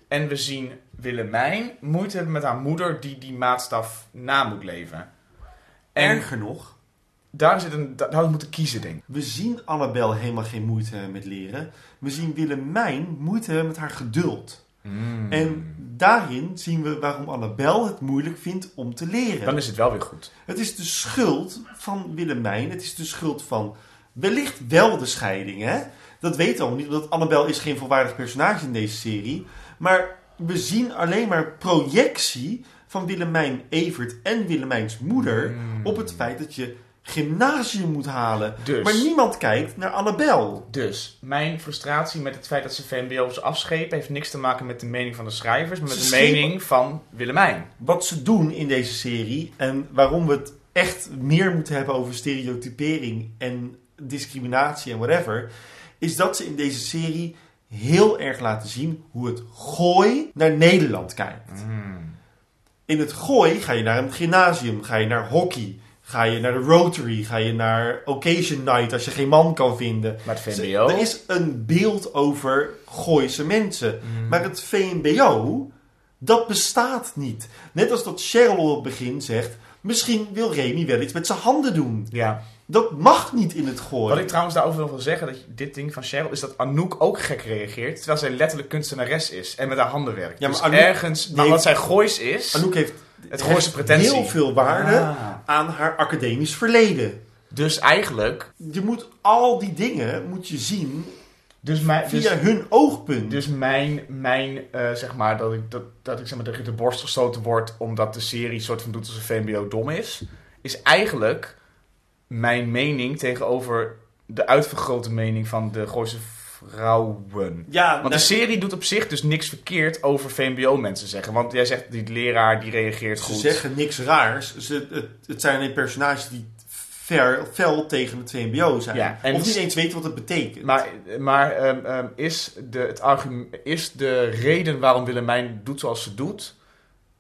En we zien Willemijn moeite hebben met haar moeder die die maatstaf na moet leven. En Erger nog, daar zit een, daar hadden we moeten kiezen, denk ik. we zien Annabel helemaal geen moeite hebben met leren. We zien Willemijn moeite hebben met haar geduld. En daarin zien we waarom Annabel het moeilijk vindt om te leren. Dan is het wel weer goed. Het is de schuld van Willemijn. Het is de schuld van wellicht wel de scheiding. Hè? Dat weten we allemaal niet, omdat Annabel is geen volwaardig personage in deze serie. Maar we zien alleen maar projectie van Willemijn Evert en Willemijns moeder op het feit dat je gymnasium moet halen. Dus. Maar niemand kijkt naar Annabel. Dus, mijn frustratie met het feit dat ze VMBO's afschepen... heeft niks te maken met de mening van de schrijvers... maar met Ze de mening van Willemijn. Wat ze doen in deze serie en waarom we het echt meer moeten hebben over stereotypering en discriminatie en whatever, is dat ze in deze serie heel erg laten zien hoe het gooi naar Nederland kijkt. In het gooi ga je naar een gymnasium, ga je naar hockey, ga je naar de Rotary, ga je naar Occasion Night als je geen man kan vinden. Maar het VMBO... Er is een beeld over Gooise mensen. Maar het VMBO, dat bestaat niet. Net als dat Cheryl op het begin zegt... misschien wil Remy wel iets met zijn handen doen. Ja, Dat mag niet in het gooi. Wat ik trouwens daarover wil zeggen, dat dit ding van Cheryl, is dat Anouk ook gek reageert. Terwijl zij letterlijk kunstenares is en met haar handen werkt. Ja, maar dus Anouk ergens, maar wat zij goois is, Anouk heeft het gooise pretentie. heel veel waarde Ah. aan haar academisch verleden. Dus eigenlijk, Je moet al die dingen moet je zien dus, mijn, via dus, hun oogpunt. dus mijn, mijn eh, zeg maar, dat ik, dat, dat ik zeg maar, tegen de borst gestoten word omdat de serie soort van doet alsof VMBO dom is, is eigenlijk mijn mening tegenover de uitvergrote mening van de Gooise vrouwen. ja, Want nou, de serie doet op zich dus niks verkeerd over VMBO-mensen zeggen. Want jij zegt, die leraar die reageert ze goed. zeggen niks raars. Ze, het, het zijn alleen personages die ver, fel tegen het VMBO zijn. Ja, en of niet s- eens weten wat het betekent. Maar, maar ehm, ehm, is, de, het argument, is de reden waarom Willemijn doet zoals ze doet,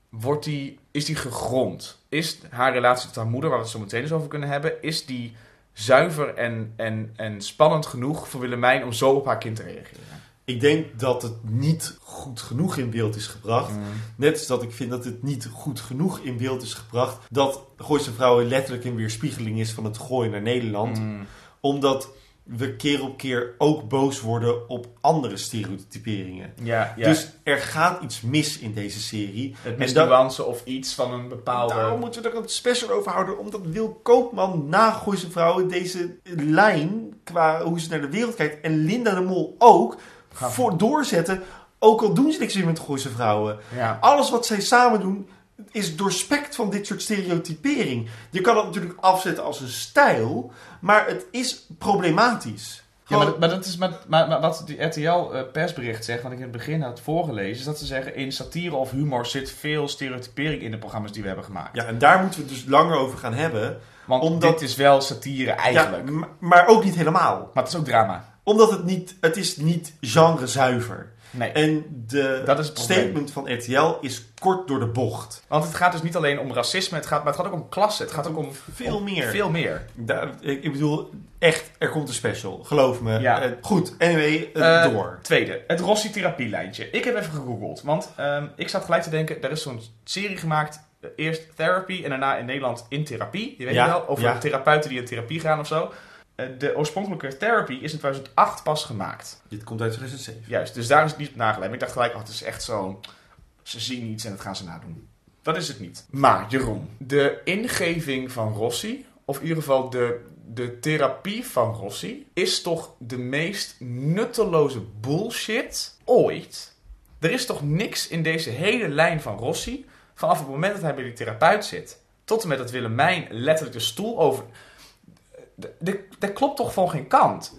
wordt die, is die gegrond? Is haar relatie tot haar moeder, waar we het zo meteen eens over kunnen hebben, is die zuiver en, en, en spannend genoeg voor Willemijn om zo op haar kind te reageren? Ik denk dat het niet goed genoeg in beeld is gebracht. Net als dat ik vind dat het niet goed genoeg in beeld is gebracht. Dat Gooise Vrouwen letterlijk een weerspiegeling is van het gooien naar Nederland. Mm. Omdat we keer op keer ook boos worden op andere stereotyperingen. Ja, ja. Dus er gaat iets mis in deze serie. het mis nuance of iets van een bepaalde... Daarom moeten we er een special over houden. Omdat Wil Koopman na Gooise Vrouwen deze lijn, qua hoe ze naar de wereld kijkt, en Linda de Mol ook, Gaan- voor doorzetten. Ook al doen ze niks meer met Gooise Vrouwen. Ja. Alles wat zij samen doen is doorspekt van dit soort stereotypering. Je kan het natuurlijk afzetten als een stijl, maar het is problematisch. Ja, maar, dat- maar dat is maar, maar wat die RTL-persbericht zegt, wat ik in het begin had voorgelezen, is dat ze zeggen: in satire of humor zit veel stereotypering in de programma's die we hebben gemaakt. ja, en daar moeten we het dus langer over gaan hebben. Want omdat- dit is wel satire eigenlijk. Ja, maar ook niet helemaal. Maar het is ook drama. Omdat het niet, het is niet genrezuiver. Nee. En de Dat is statement van RTL is kort door de bocht. Want het gaat dus niet alleen om racisme, het gaat, maar het gaat ook om klasse. Het gaat ook om Veel om meer. Veel meer. Daar- ik, bedoel, echt, er komt een special. Geloof me. Ja. Eh, goed, anyway, eh, Eh, door. Tweede, het Rossi therapielijntje. Ik heb even gegoogeld, want ehm, ik zat gelijk te denken, er is zo'n serie gemaakt, eerst Therapy en daarna in Nederland In Therapie. Je weet Ja, wel, over ja. therapeuten die in therapie gaan of zo. Eh, de oorspronkelijke Therapy is in 2008 pas gemaakt. Dit komt uit 2007. Juist, dus daar is het niet op nageleid. Ik dacht gelijk, oh, het is echt zo, ze zien iets en dat gaan ze nadoen. Dat is het niet. Maar, Jeroen, de ingeving van Rossi, of in ieder geval de, de therapie van Rossi, is toch de meest nutteloze bullshit ooit. Er is toch niks in deze hele lijn van Rossi, vanaf het moment dat hij bij die therapeut zit, tot en met dat Willemijn letterlijk de stoel over... Dat klopt toch van geen kant?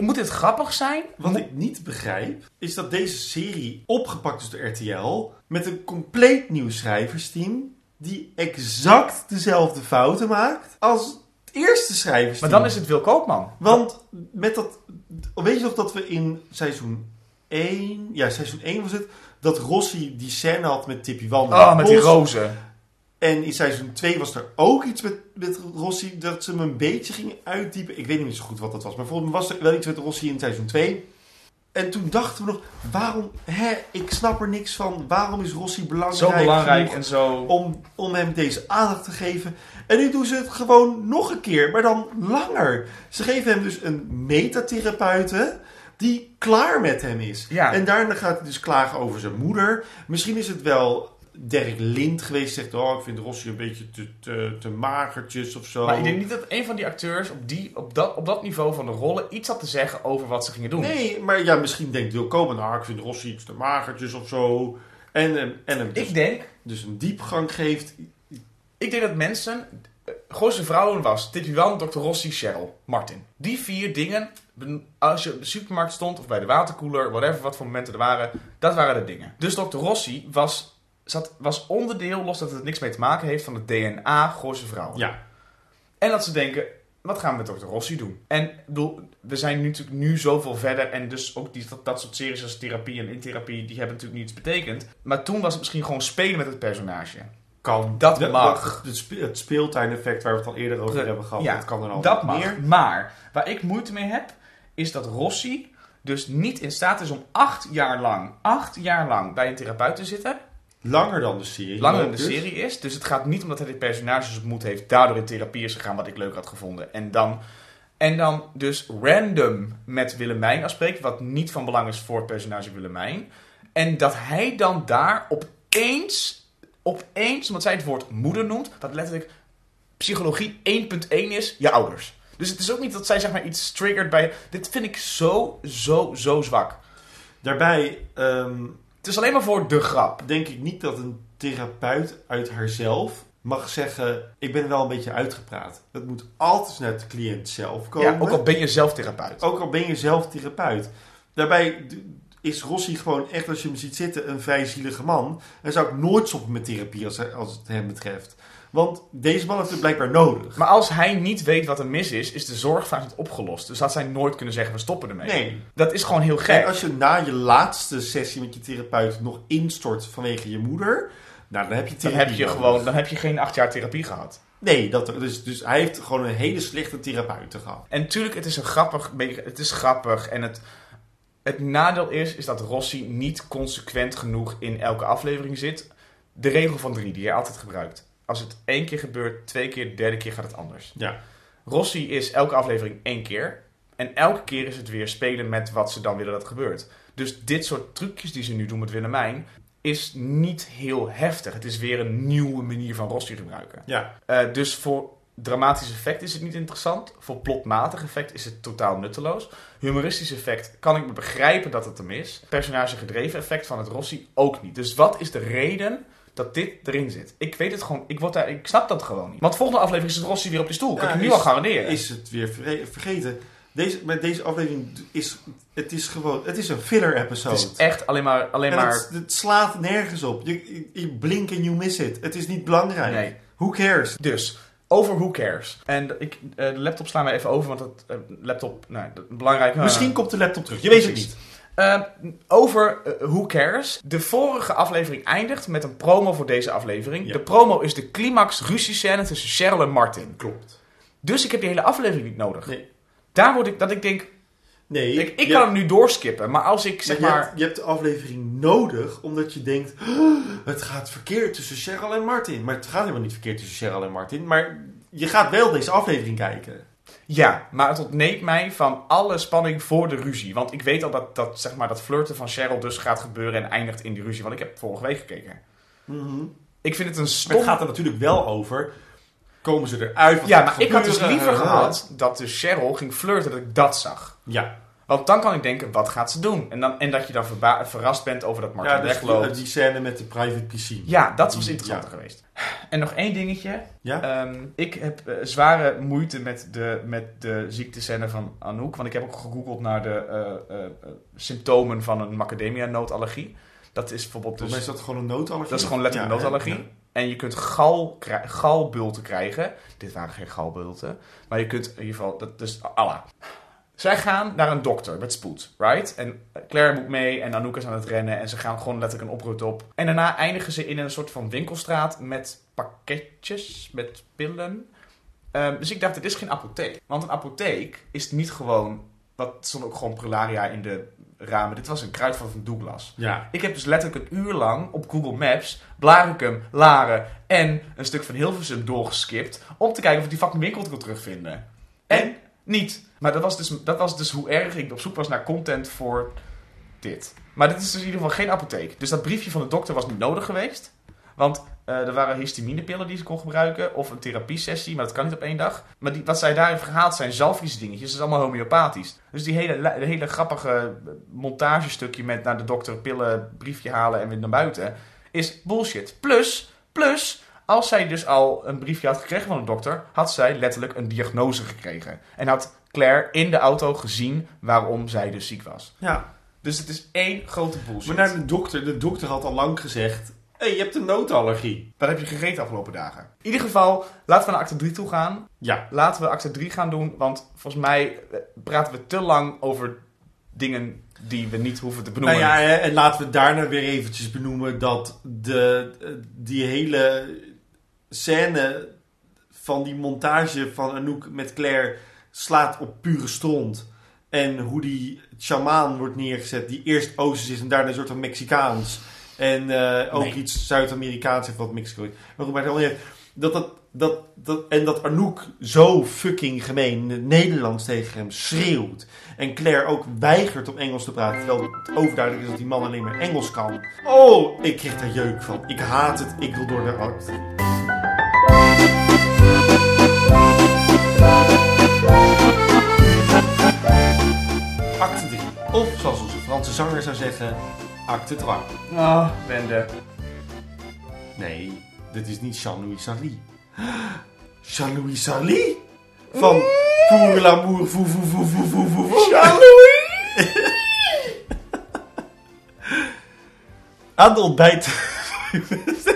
Moet dit grappig zijn? Wat ik niet begrijp, is dat deze serie opgepakt is door RTL met een compleet nieuw schrijversteam die exact dezelfde fouten maakt als het eerste Maar schrijversteam. dan is het Wil Koopman. Want met dat. Weet je nog dat we in seizoen 1. Ja, seizoen 1 was het. Dat Rossi die scène had met Tippy Wandel. Oh, met die rozen. En in seizoen 2 was er ook iets met, met Rossi. Dat ze hem een beetje gingen uitdiepen. Ik weet niet meer zo goed wat dat was. Maar volgens mij was er wel iets met Rossi in seizoen 2. En toen dachten we nog. Waarom. Hè, ik snap er niks van. Waarom is Rossi belangrijk? Zo belangrijk en zo. om, om hem deze aandacht te geven. En nu doen ze het gewoon nog een keer, maar dan langer. Ze geven hem dus een metatherapeute die klaar met hem is. Ja. En daarna gaat hij dus klagen over zijn moeder. Misschien is het wel Dirk Lind geweest. Zegt, oh, ik vind Rossi een beetje te, te, te magertjes of zo. Maar ik denk niet dat een van die acteurs op, die, op, dat, op dat niveau van de rollen iets had te zeggen over wat ze gingen doen. Nee, maar ja, misschien denkt Wil Komen, nou, ik vind Rossi iets te magertjes of zo. En, hem- en hem dus, Ik denk, dus een diepgang geeft. ik denk dat mensen... eh, Gooise vrouwen was Wan, Dr. Rossi, Cheryl, Martin. Die vier dingen, als je op de supermarkt stond of bij de waterkoeler, whatever, wat voor momenten er waren, dat waren de dingen. Dus Dr. Rossi was, zat, was onderdeel, los dat het niks mee te maken heeft, van het DNA Gooise vrouwen. Ja, En dat ze denken, wat gaan we met Dr. Rossi doen? En bedoel, we zijn nu natuurlijk nu zoveel verder. En dus ook die, dat, dat soort series als therapie en intherapie, die hebben natuurlijk niets betekend. Maar toen was het misschien gewoon spelen met het personage. kan. Dat De- mag. Het, spe- het speeltuin-effect waar we het al eerder over Pre- hebben gehad, ja, dat kan er al Dat meer. mag. Maar waar ik moeite mee heb, is dat Rossi dus niet in staat is om acht jaar lang, acht jaar lang bij een therapeut te zitten. Langer dan de serie. langer dan de dus. serie is. Dus het gaat niet omdat hij de personages ontmoet heeft, daardoor in therapie is gegaan, wat ik leuk had gevonden. En dan, en dan dus random met Willemijn afspreekt, wat niet van belang is voor het personage Willemijn. En dat hij dan daar opeens, opeens, omdat zij het woord moeder noemt, wat letterlijk psychologie 1.1 is, je ouders. Dus het is ook niet dat zij zeg maar iets triggert bij... Dit vind ik zo, zo, zo zwak. Daarbij ehm, Het is alleen maar voor de grap. denk ik niet dat een therapeut uit haarzelf mag zeggen: Ik ben wel een beetje uitgepraat. Het moet altijd naar de cliënt zelf komen. Ja, ook al ben je zelf therapeut. Ook al ben je zelf therapeut. Daarbij is Rossi gewoon echt, als je hem ziet zitten, een vrij zielige man. En zou ik nooit stoppen met therapie als het hem betreft. Want deze man heeft het blijkbaar nodig. Maar als hij niet weet wat er mis is, is de zorgvraag niet opgelost. Dus had zij nooit kunnen zeggen, we stoppen ermee. Nee. Dat is gewoon heel gek. Kijk, als je na je laatste sessie met je therapeut nog instort vanwege je moeder, nou dan heb je dan heb je nodig. gewoon, dan heb je geen acht jaar therapie gehad. Nee, dat, dus, dus hij heeft gewoon een hele slechte therapeut gehad. En natuurlijk, het is een grappig, het is grappig. En het, het nadeel is, is dat Rossi niet consequent genoeg in elke aflevering zit. De regel van drie, die hij altijd gebruikt. Als het één keer gebeurt, twee keer, de derde keer gaat het anders. Ja. Rossi is elke aflevering één keer. En elke keer is het weer spelen met wat ze dan willen dat gebeurt. Dus dit soort trucjes die ze nu doen met Willemijn... is niet heel heftig. Het is weer een nieuwe manier van Rossi gebruiken. Ja. Eh, dus voor dramatisch effect is het niet interessant. Voor plotmatig effect is het totaal nutteloos. Humoristisch effect kan ik me begrijpen dat het hem is. Personage gedreven effect van het Rossi ook niet. Dus wat is de reden dat dit erin zit? Ik weet het gewoon. Ik, word daar, ik snap dat gewoon niet. Want volgende aflevering is het Rossi weer op de stoel. Kan ik je nu al garanderen. Is het weer verge- vergeten. Deze, met deze aflevering is het is gewoon, het is een filler episode. het is echt alleen maar... Alleen en maar het, het slaat nergens op. Je, je, je blink en you miss it. Het is niet belangrijk. nee. Who cares? Dus, over who cares. En ik, eh, de laptop slaan we even over, want het eh, laptop... Nou, dat- belangrijk... eh, Misschien komt de laptop terug. Je weet het niet. Eh, over eh, Who Cares. De vorige aflevering eindigt met een promo voor deze aflevering. Ja. De promo is de climax ruziescène tussen Cheryl en Martin. Klopt. Dus ik heb die hele aflevering niet nodig. Nee. Daar word ik dat ik denk, Nee. ik, ik kan hem nu doorskippen. Maar als ik zeg maar je, maar... hebt, je hebt de aflevering nodig omdat je denkt: "Oh, het gaat verkeerd tussen Cheryl en Martin. Maar het gaat helemaal niet verkeerd tussen Cheryl en Martin. Maar je gaat wel deze aflevering kijken. Ja, maar het ontneemt mij van alle spanning voor de ruzie. Want ik weet al dat, dat, zeg maar, dat flirten van Cheryl dus gaat gebeuren en eindigt in die ruzie. Want ik heb vorige week gekeken. Ik vind het een Maar stom... het gaat er natuurlijk wel over. Komen ze eruit? Ja, maar ik had dus liever Eh, gehad dat de Cheryl ging flirten, dat ik dat zag. Ja, Want dan kan ik denken, wat gaat ze doen? En, dan, en dat je dan verrast bent over dat Martin ja dus wegloopt. die, die scène met de private piscine. Ja, dat was interessanter geweest. En nog één dingetje. Ja? Ehm, ik heb eh, zware moeite met de, met de ziektescène van Anouk. Want ik heb ook gegoogeld naar de eh, eh, eh, symptomen van een macadamia-noodallergie. Dat is bijvoorbeeld Volgens dus... mij is dat gewoon een noodallergie. Dat is gewoon letterlijk Ja, een noodallergie. En je kunt gal, galbulten krijgen. Dit waren geen galbulten. Maar je kunt in ieder geval... Dat is Allah. Zij gaan naar een dokter met spoed, right? En Claire moet mee en Anouk is aan het rennen. En ze gaan gewoon letterlijk een oproute op. En daarna eindigen ze in een soort van winkelstraat met pakketjes, met pillen. Ehm, dus ik dacht, dit is geen apotheek. Want een apotheek is niet gewoon... Dat stond ook gewoon prularia in de ramen. Dit was een kruidvat van Douglas. Ja. Ik heb dus letterlijk een uur lang op Google Maps Blaricum, Laren en een stuk van Hilversum doorgeskipt om te kijken of ik die fucking winkel kon terugvinden. En niet. Maar dat was, dus, dat was dus hoe erg ik op zoek was naar content voor dit. Maar dit is dus in ieder geval geen apotheek. Dus dat briefje van de dokter was niet nodig geweest. Want eh, er waren histaminepillen die ze kon gebruiken. Of een therapiesessie, maar dat kan niet op één dag. Maar die, wat zij daar heeft gehaald zijn zalfjesdingetjes. Dat is allemaal homeopathisch. Dus die hele, de hele grappige montagestukje met naar de dokter pillen, briefje halen en weer naar buiten. Is bullshit. Plus, plus, als zij dus al een briefje had gekregen van de dokter, had zij letterlijk een diagnose gekregen. En had Claire in de auto gezien waarom zij dus ziek was. ja. Dus het is één grote bullshit. Maar naar de dokter. De dokter had al lang gezegd... Hé, hey, je hebt een noodallergie. Wat heb je gegeten de afgelopen dagen? In ieder geval, laten we naar acte 3 toe gaan. Ja. Laten we acte 3 gaan doen, want volgens mij eh, praten we te lang over dingen die we niet hoeven te benoemen. Nou ja, en laten we daarna weer eventjes benoemen dat de, eh, die hele scène van die montage van Anouk met Claire slaat op pure stront. En hoe die shamaan wordt neergezet, die eerst Oosters is en daarna een soort van Mexicaans. En eh, ook Nee. iets Zuid-Amerikaans of wat Mexico. Maar goed, maar het dat, dat, dat, dat, en dat Anouk zo fucking gemeen Nederlands tegen hem schreeuwt. En Claire ook weigert om Engels te praten. Terwijl het overduidelijk is dat die man alleen maar Engels kan. Oh, ik kreeg daar jeuk van. Ik haat het. Ik wil door de act. Acte 3. Of zoals onze Franse zanger zou zeggen, acte 3. Ah, Wende. Nee, dit is niet Jean-Louis Sarly. Jean-Louis Sarly? Van Pour l'amour, fou, fou, fou, fou, fou, fou, fou. Aan de ontbijt.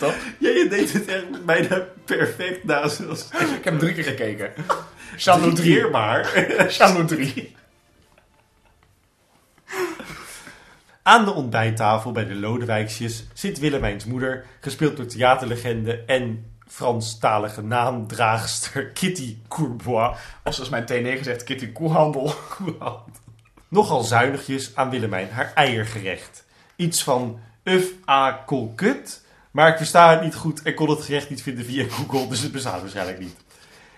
Dat toch? Ja, je deed het echt bijna perfect na zoals Ik heb hem drie keer gekeken. Drie 3. keer maar. Jean-Louis 3. Aan de ontbijttafel bij de Lodewijksjes zit Willemijns moeder, gespeeld door theaterlegende en Franstalige naamdraagster Kitty Courbois. Of zoals mijn T9 zegt, Kitty Koehandel. Nogal zuinigjes aan Willemijn haar eiergerecht. Iets van uf a colcut, maar ik versta het niet goed en kon het gerecht niet vinden via Google, dus het bestaat waarschijnlijk niet.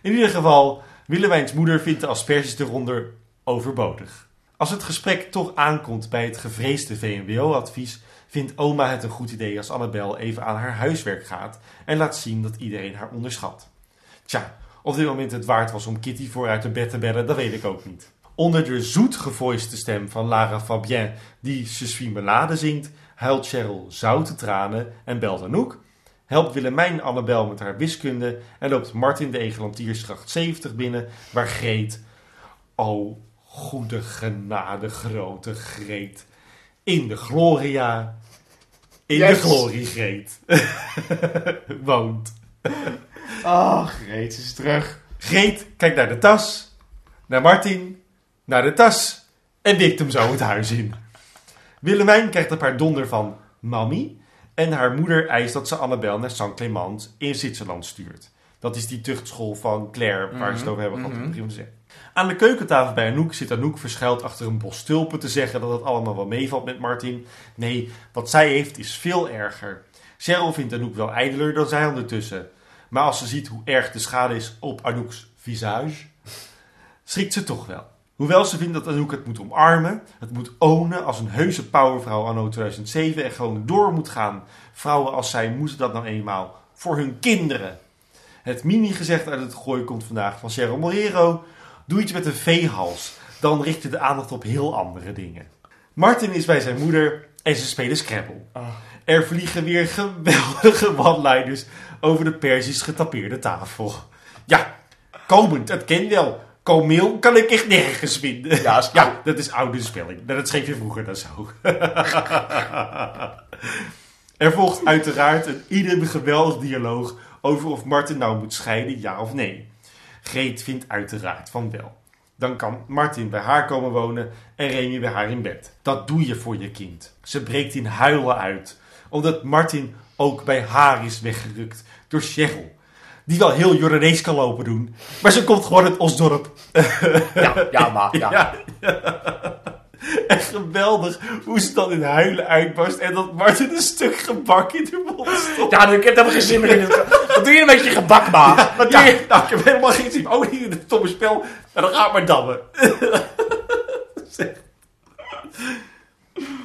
In ieder geval, Willemijns moeder vindt de asperges eronder overbodig. Als het gesprek toch aankomt bij het gevreesde VMBO-advies, vindt oma het een goed idee als Annabel even aan haar huiswerk gaat en laat zien dat iedereen haar onderschat. Tja, of dit moment het waard was om Kitty vooruit de bed te bellen, dat weet ik ook niet. Onder de zoet gevoiste stem van Lara Fabienne, die Je malade zingt, huilt Cheryl zoute tranen en belt Anouk. Helpt Willemijn Annabel met haar wiskunde en loopt Martin de Egelantiersgracht 70 binnen, waar Greet, o goede genade grote Greet, in de Gloria, in Yes. de Gloriegreet, woont. Oh, Greet is terug. Greet kijkt naar de tas, naar Martin, naar de tas en wikt hem zo het huis in. Willemijn krijgt een paar donder van Mami en haar moeder eist dat ze Annabel naar St. Clement in Zwitserland stuurt. Dat is die tuchtschool van Claire waar ze het over hebben gehad. de zin. Aan de keukentafel bij Anouk zit Anouk verschuild achter een bos tulpen te zeggen dat het allemaal wel meevalt met Martin. Nee, wat zij heeft is veel erger. Cheryl vindt Anouk wel ijdeler dan zij ondertussen. Maar als ze ziet hoe erg de schade is op Anouk's visage, schrikt ze toch wel. Hoewel ze vindt dat Anouk het moet omarmen, het moet ownen als een heuse powervrouw anno 2007 en gewoon door moet gaan. Vrouwen als zij moeten dat nou eenmaal voor hun kinderen. Het mini-gezegd uit het gooi komt vandaag van Cheryl Morero. Doe iets met een veehals, dan richt je de aandacht op heel andere dingen. Martin is bij zijn moeder en ze spelen Scrabble. Ah. Er vliegen weer geweldige one-liners over de persisch getapeerde tafel. Ja, komend, het ken wel. Komeel kan ik echt nergens vinden. Ja, is ja dat is oude spelling. Dat schreef je vroeger dan zo. er volgt uiteraard een ieder geweldig dialoog over of Martin nou moet scheiden, ja of nee. Greet vindt uiteraard van wel. Dan kan Martin bij haar komen wonen en Remy bij haar in bed. Dat doe je voor je kind. Ze breekt in huilen uit, omdat Martin ook bij haar is weggerukt door Cheryl. Die wel heel Jordanees kan lopen doen, maar ze komt gewoon uit Osdorp. Ja, ja, maar ja. Ja. En geweldig hoe ze dan in huilen uitbarst en dat Martin een stuk gebak in de mond stopt. Ja, ik heb helemaal geen zin meer in. Het. Wat doe je met je gebak, ma? Wat doe Ja, je? nou, ik heb helemaal geen zin. Ook niet in het stomme spel. En dan gaat maar dammen.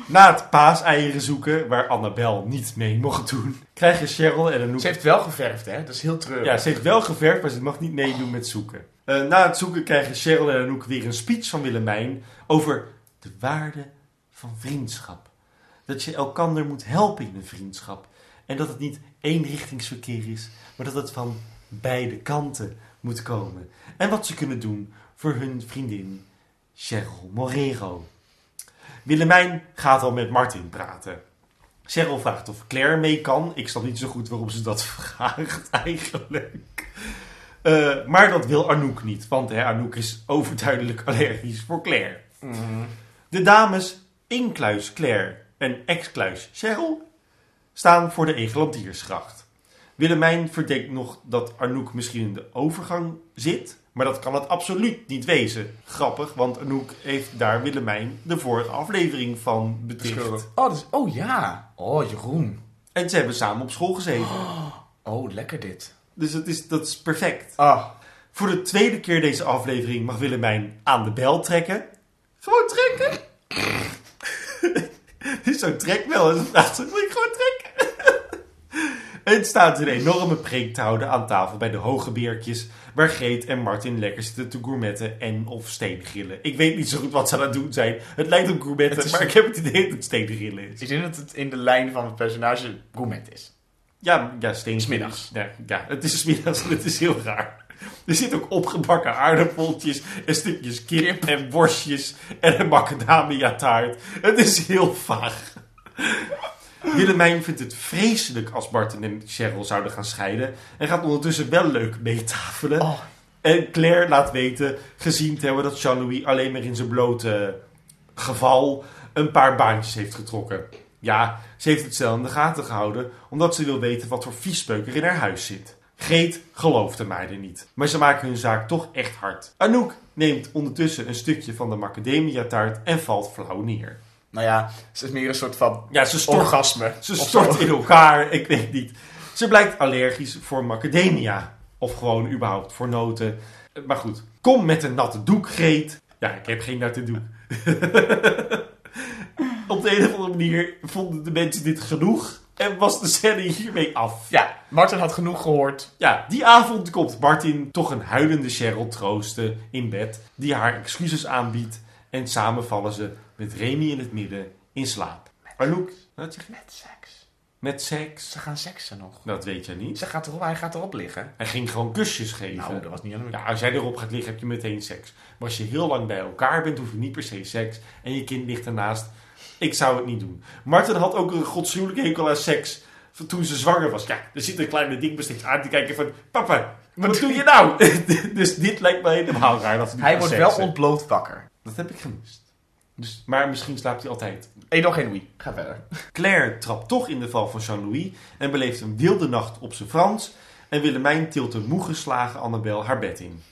Na het paaseieren zoeken, waar Annabel niet mee mocht doen, krijgen Cheryl en Anouk... Ze heeft wel geverfd, hè? Dat is heel treurig. Ja, ze heeft wel geverfd, maar ze mag niet meedoen met zoeken. Eh, na het zoeken krijgen Cheryl en Anouk weer een speech van Willemijn over de waarde van vriendschap. Dat je elkander moet helpen in een vriendschap. En dat het niet eenrichtingsverkeer is, maar dat het van beide kanten moet komen. En wat ze kunnen doen voor hun vriendin Cheryl Morero. Willemijn gaat al met Martin praten. Cheryl vraagt of Claire mee kan. Ik snap niet zo goed waarom ze dat vraagt eigenlijk. Eh, maar dat wil Anouk niet, want hè, Anouk is overduidelijk allergisch voor Claire. Mhm. De dames inkluis Claire en ex-kluis Cheryl staan voor de Egelantiersgracht. Willemijn verdenkt nog dat Anouk misschien in de overgang zit, Maar dat kan het absoluut niet wezen. Grappig, want Anouk heeft daar Willemijn de vorige aflevering van beticht. Oh, dus, oh ja. Oh, Jeroen. En ze hebben samen op school gezeten. Oh, lekker dit. Dus dat is, dat is perfect. Ah. Voor de tweede keer deze aflevering mag Willemijn aan de bel trekken. Gewoon trekken. Dit is zo'n trekbel. En dan vraagt ze, wil ik gewoon trekken? En staat een enorme preek te houden aan tafel bij de hoge beertjes... waar Greet en Martin lekker zitten te gourmetten en of steengrillen. Ik weet niet zo goed wat ze aan het doen zijn. Het lijkt op gourmetten, Het is- maar ik heb het idee dat het steengrillen is. Ik denk dat het in de lijn van het personage gourmet is. Ja, ja steengrillen. Smiddags. Ja, ja, het is smiddags en het is heel raar. Er zitten ook opgebakken aardappeltjes en stukjes kip, en worstjes en een macadamia taart. Het is heel vaag. Willemijn vindt het vreselijk als Martin en Cheryl zouden gaan scheiden. En gaat ondertussen wel leuk meetafelen. Oh. En Claire laat weten, gezien te hebben dat Jean-Louis alleen maar in zijn blote geval een paar baantjes heeft getrokken. Ja, ze heeft het zelf in de gaten gehouden, omdat ze wil weten wat voor viespeuk er in haar huis zit. Greet gelooft de meiden niet, maar ze maken hun zaak toch echt hard. Anouk neemt ondertussen een stukje van de macadamia taart en valt flauw neer. Nou ja, ze is meer een soort van Ja, ze stort, orgasme. ze stort zo. in elkaar, ik weet niet. Ze blijkt allergisch voor macadamia. Of gewoon überhaupt voor noten. Maar goed, kom met een natte doek, Greet. Ja, ik heb geen natte doek. Op de een of andere manier vonden de mensen dit genoeg. En was de scène hiermee af. Ja, Martin had genoeg gehoord. Ja, die avond komt Martin toch een huilende Cheryl troosten in bed. Die haar excuses aanbiedt. En samen vallen ze met Remy in het midden in slaap. Anouk, wat zeg je? Met seks. Met seks? Ze gaan seksen nog. Dat weet je niet. Ze gaat erop, hij gaat erop liggen. Hij ging gewoon kusjes geven. Nou, dat was niet aan Ja, als jij erop gaat liggen, heb je meteen seks. Maar als je heel lang bij elkaar bent, hoef je niet per se seks. En je kind ligt ernaast. Ik zou het niet doen. Martin had ook een godschuwelijke hekel aan seks. van Toen ze zwanger was. Ja, er zit een kleine ding steeds aan te kijken van... Papa, wat doe je nou? dus dit lijkt me helemaal raar. Dat Hij wordt wel ontbloot wakker. Dat heb ik gemist. Dus, maar misschien slaapt hij altijd. Eén nog geen wie. Ga verder. Claire trapt toch in de val van Jean-Louis en beleeft een wilde nacht op zijn Frans. En Willemijn tilt de moe geslagen Annabel haar bed in.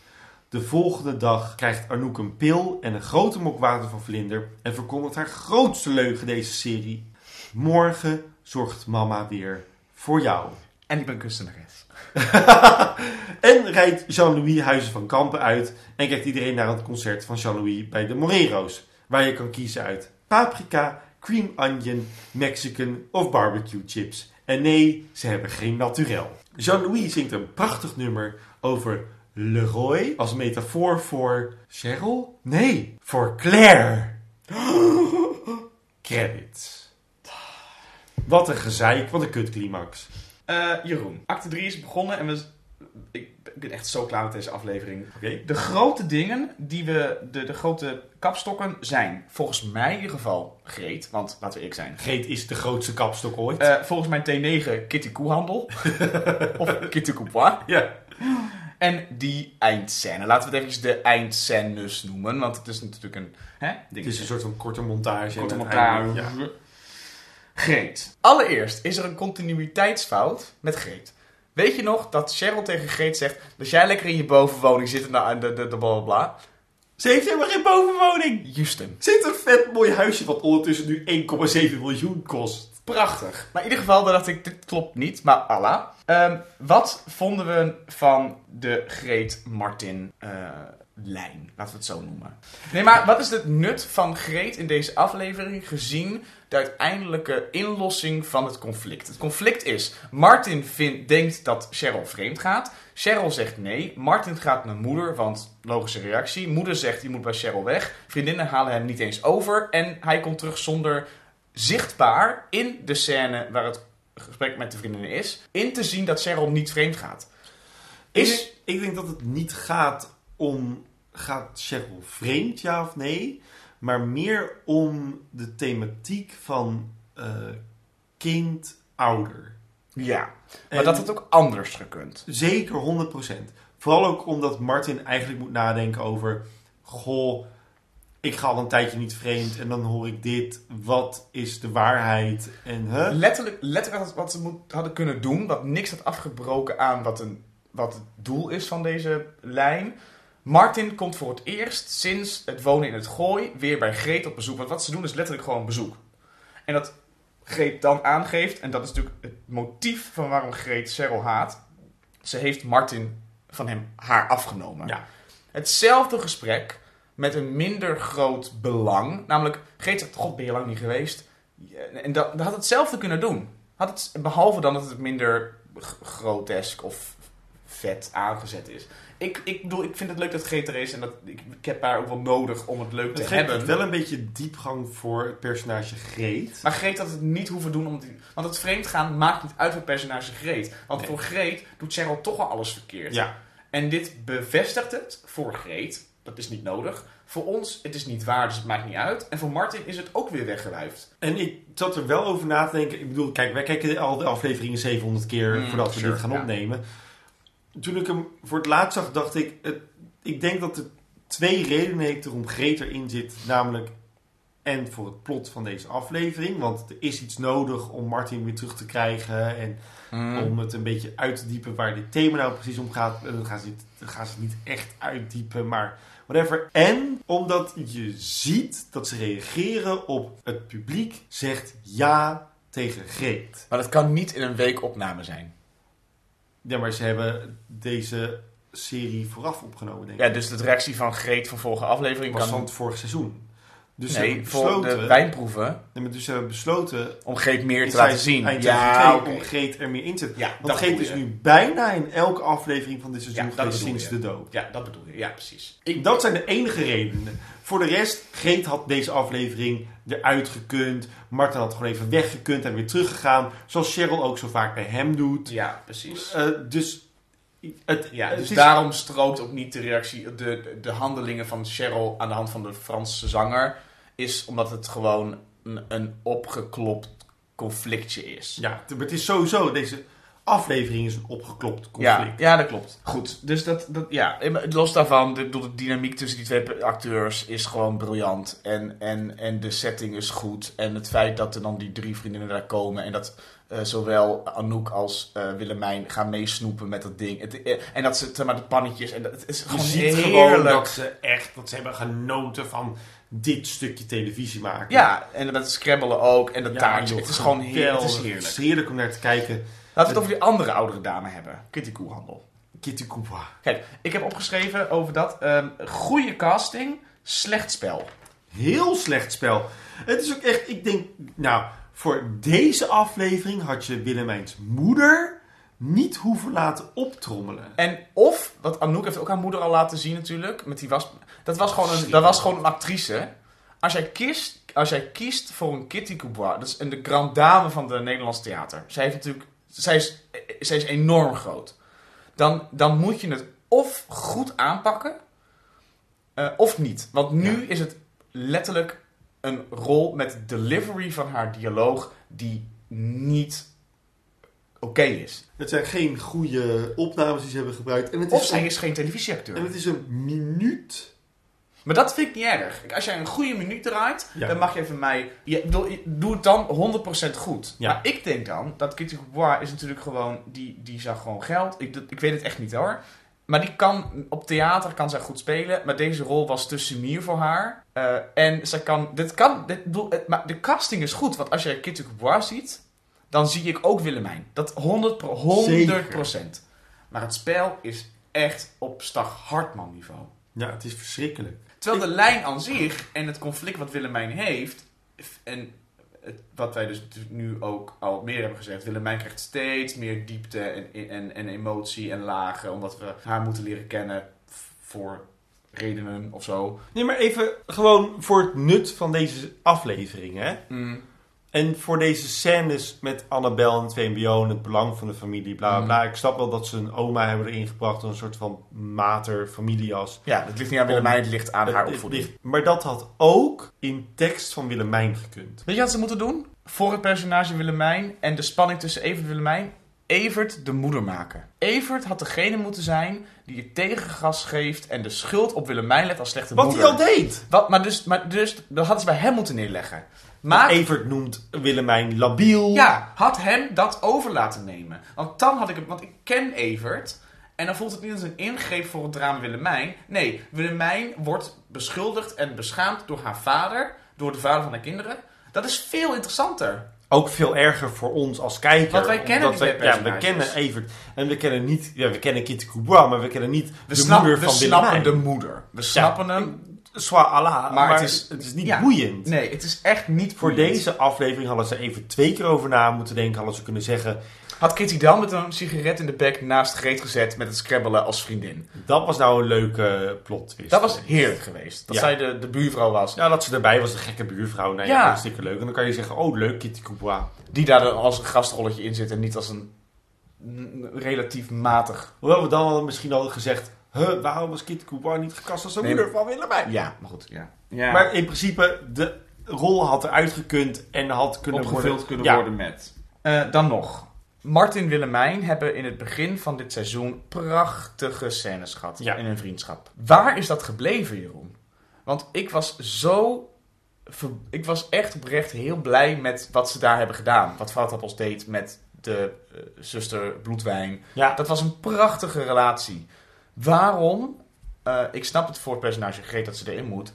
De volgende dag krijgt Arnoek een pil en een grote mok water van Vlinder en verkondigt haar grootste leugen deze serie. Morgen zorgt mama weer voor jou. En ik ben kunstenares. en rijdt Jean-Louis Huizen van Kampen uit en kijkt iedereen naar het concert van Jean-Louis bij de Morero's. Waar je kan kiezen uit paprika, cream onion, Mexican of barbecue chips. En nee, ze hebben geen naturel. Jean-Louis zingt een prachtig nummer over Leroy als metafoor voor Cheryl? Nee, voor Claire. Credits. Wat een gezeik, wat een kutclimax. Eh, Jeroen, acte 3 is begonnen en we... Ik ik ben echt zo klaar met deze aflevering. Oké. De grote dingen die we... De, de grote kapstokken zijn volgens mij in ieder geval Greet. Want laten we eerlijk zijn. Greet is de grootste kapstok ooit. Eh, volgens mijn T9 Kitty Koehandel. of Kitty Coupois. ja. En die eindscène. Laten we het even de eindscènes noemen. Want het is natuurlijk een hè, Het is een soort van korte montage. Korte montage. Ja. Greet. Allereerst is er een continuïteitsfout met Greet. Weet je nog dat Cheryl tegen Greet zegt... dat jij lekker in je bovenwoning zit en de, de, de, de bla bla bla. Ze heeft helemaal geen bovenwoning. Houston. Ze heeft een vet mooi huisje wat ondertussen nu 1,7 miljoen kost. Prachtig. Maar in ieder geval dacht ik, dit klopt niet, maar Allah. Ehm, wat vonden we van de Greet Martin eh, lijn? Laten we het zo noemen. Nee, maar wat is het nut van Greet in deze aflevering gezien de uiteindelijke inlossing van het conflict? Het conflict is, Martin vindt, denkt dat Cheryl vreemd gaat. Cheryl zegt nee. Martin gaat naar moeder, want logische reactie. Moeder zegt, je moet bij Cheryl weg. Vriendinnen halen hem niet eens over. En hij komt terug zonder zichtbaar in de scène waar het gesprek met de vriendinnen is, in te zien dat Cheryl niet vreemd gaat. Is, Ik, ik denk dat het niet gaat om... Gaat Cheryl vreemd, ja of nee? Maar meer om de thematiek van eh, kind-ouder. ja, maar En- dat had ook anders gekund. Zeker 100%. Vooral ook omdat Martin eigenlijk moet nadenken over... Goh, ik ga al een tijdje niet vreemd en dan hoor ik dit. Wat is de waarheid? En huh? Letterlijk, letterlijk wat ze moet, hadden kunnen doen, wat niks had afgebroken aan wat, een, wat het doel is van deze lijn, Martin komt voor het eerst sinds het wonen in het Gooi weer bij Greet op bezoek. Want wat ze doen is letterlijk gewoon bezoek. En dat Greet dan aangeeft, en dat is natuurlijk het motief van waarom Greet Cheryl haat. Ze heeft Martin van hem haar afgenomen. Ja. Hetzelfde gesprek met een minder groot belang. Namelijk, Greet zegt, god ben je lang niet geweest. En dat, dat had hetzelfde kunnen doen. Had het, behalve dan dat het minder grotesk of vet aangezet is. Ik, ik bedoel, ik vind het leuk dat er is. En dat, ik, ik heb haar ook wel nodig om het leuk Het te geeft hebben. wel een beetje diepgang voor het personage Greet. Maar Greet had het niet hoeven doen. Omdat die, want het vreemdgaan maakt niet uit voor het personage Greet. Want Nee. voor Greet doet Cheryl toch al alles verkeerd. Ja, En dit bevestigt het voor Greet. Dat is niet nodig. Voor ons, het is niet waar, dus het maakt niet uit. En voor Martin is het ook weer weggewuifd. en ik zat er wel over na te denken. Ik bedoel, kijk, wij kijken al de afleveringen 700 keer Mm, voordat we dit gaan ja. opnemen. Toen ik hem voor het laatst zag, dacht ik... Het, ik denk dat er twee redenen heeft waarom Greet erin zit. Namelijk, en voor het plot van deze aflevering. Want er is iets nodig om Martin weer terug te krijgen. En om het een beetje uit te diepen waar dit thema nou precies om gaat. Eh, Dan gaan ze het, dan gaan ze het niet echt uitdiepen, maar whatever. En omdat je ziet dat ze reageren op het publiek zegt ja tegen Greet. Maar dat kan niet in een week opname zijn. Ja, maar ze hebben deze serie vooraf opgenomen, denk ik. Ja, dus de reactie van Greet van vorige aflevering was kan... van het vorige seizoen. Dus ze nee, hebben voor besloten, de wijnproeven. Nee, maar dus ze hebben besloten Om Greet meer te laten zien. Ja, om Greet er meer in te zetten. Ja, Want bedoel is nu bijna in elke aflevering van dit seizoen Ja, sinds de dood. Ja, dat bedoel je. Ja, precies. Ik, Dat zijn de enige redenen. Voor de rest, Greet had deze aflevering eruit gekund. Martin had gewoon even weggekund en weer teruggegaan. Zoals Cheryl ook zo vaak bij hem doet. Ja, precies. Eh, dus het, Ja, het dus is- daarom strookt ook niet de reactie, de, de handelingen van Cheryl aan de hand van de Franse zanger. Is omdat het gewoon een, een opgeklopt conflictje is. Ja, het- is sowieso, deze aflevering is een opgeklopt Ja, conflict. ja, dat klopt. Goed, dus dat, dat ja, los daarvan, de, de dynamiek tussen die twee acteurs is gewoon briljant. En, en, en de setting is goed. En het feit dat er dan die drie vriendinnen daar komen en dat eh, zowel Anouk als eh, Willemijn gaan meesnoepen met dat ding. Het, eh, en dat ze, zeg maar, de pannetjes, en dat, het is Je gewoon ziet heerlijk. gewoon dat ze echt, dat ze hebben genoten van dit stukje televisie maken. Ja, en dat scrabbelen ook, en dat Ja, taartje. joh, Het is gewoon heerlijk. Het is heerlijk. Het is heerlijk om naar te kijken. Laten we het over die andere oudere dame hebben. Kitty Koehandel. Kitty Koopa. Kijk, ik heb opgeschreven over dat. ehm goede casting, slecht spel. Heel slecht spel. Het is ook echt, ik denk, nou, voor deze aflevering had je Willemijns moeder niet hoeven laten optrommelen. En of, wat Anouk heeft ook haar moeder al laten zien natuurlijk, met die was, dat was gewoon een, dat was gewoon een actrice. Als jij kiest, als jij kiest voor een Kitty Coubois, dat is een de grand dame van de Nederlands theater. Zij heeft natuurlijk, zij is, zij is enorm groot. Dan, dan moet je het of goed aanpakken, eh, of niet. Want nu is het letterlijk een rol met delivery van haar dialoog die niet oké is. Het zijn geen goede opnames die ze hebben gebruikt. En het Of is, zij een, is geen televisieacteur. en het is een minuut. Maar dat vind ik niet erg. Als jij een goede minuut draait, Ja. dan mag je van mij... Je, bedoel, doe het dan 100% goed. Ja. Maar ik denk dan, dat Kitty Coubois is natuurlijk gewoon... Die, die zag gewoon geld. Ik, dat- ik weet het echt niet hoor. Maar die kan, op theater kan zij goed spelen. Maar deze rol was te sumier voor haar. Eh, en ze kan, dit kan, dit, bedoel, het- maar de casting is goed. Want als je Kitty Coubois ziet, dan zie ik ook Willemijn. Dat 100 pro- 100%. Maar het spel is echt op Stag Hartman niveau. Ja, het is verschrikkelijk. Terwijl de lijn aan zich en het conflict wat Willemijn heeft, en het, wat wij dus nu ook al meer hebben gezegd, Willemijn krijgt steeds meer diepte en, en, en emotie en lagen, omdat we haar moeten leren kennen voor redenen of zo. Nee, maar even gewoon voor het nut van deze aflevering, hè. En voor deze scènes met Annabel en 2MBO en het belang van de familie, bla bla Mm. Ik snap wel dat ze een oma hebben erin gebracht, een soort van mater, familiejas. Ja, het ligt niet aan Willemijn, het ligt aan haar Het- het opvoeding. Maar dat had ook in tekst van Willemijn gekund. Weet je wat ze moeten doen? Voor het personage Willemijn en de spanning tussen Evert en Willemijn, Evert de moeder maken. Evert had degene moeten zijn die het tegengas geeft en de schuld op Willemijn legt als slechte Wat moeder. hij al deed! Wat, maar, dus, maar dus, dat hadden ze bij hem moeten neerleggen. Maar, Evert noemt Willemijn labiel. ja, had hem dat over laten nemen. Want dan had ik hem, want ik ken Evert. En dan voelt het niet als een ingreep voor het drama Willemijn. Nee, Willemijn wordt beschuldigd en beschaamd door haar vader, door de vader van haar kinderen. Dat is veel interessanter. Ook veel erger voor ons als kijker. Want wij kennen die wij- Ja, we kennen Evert. En we kennen niet... Ja, we kennen Kitty Coubois, maar we kennen niet We, de snap- moeder we van snappen Willemijn. de moeder. We snappen hem. Soit Allah, maar, Maar het, het is, niet ja. boeiend. Nee, het is echt niet Voor boeiend. deze aflevering hadden ze even twee keer over na moeten denken. Hadden ze kunnen zeggen, Had Kitty dan met een sigaret in de bek naast Greet gezet met het scrabbelen als vriendin. dat was nou een leuke plot twist. Dat was heerlijk geweest. Dat Ja. zij de, de buurvrouw was. Ja, dat ze erbij was, de gekke buurvrouw. Nou ja, Ja. hartstikke leuk. En dan kan je zeggen, oh leuk, Kitty Coubois. Die daar dan als een gastrolletje in zit en niet als een relatief matig. Hoewel we dan al misschien hadden gezegd, huh, waarom was Kitty Coubois niet gekast als de Nee, moeder van Willemijn? Ja, maar goed. Ja. ja. Maar in principe, de rol had eruit gekund en had kunnen opgevuld worden... kunnen Ja. worden met. Eh, dan nog. Martin en Willemijn hebben in het begin van dit seizoen prachtige scènes gehad Ja. in hun vriendschap. Waar is dat gebleven, Jeroen? Want ik was zo... ver- Ik was echt oprecht heel blij met wat ze daar hebben gedaan. Wat Vaatappels deed met de eh, zuster Bloedwijn. Ja, Dat was een prachtige relatie. Waarom, eh, ik snap het voor het personage Greet dat ze erin moet,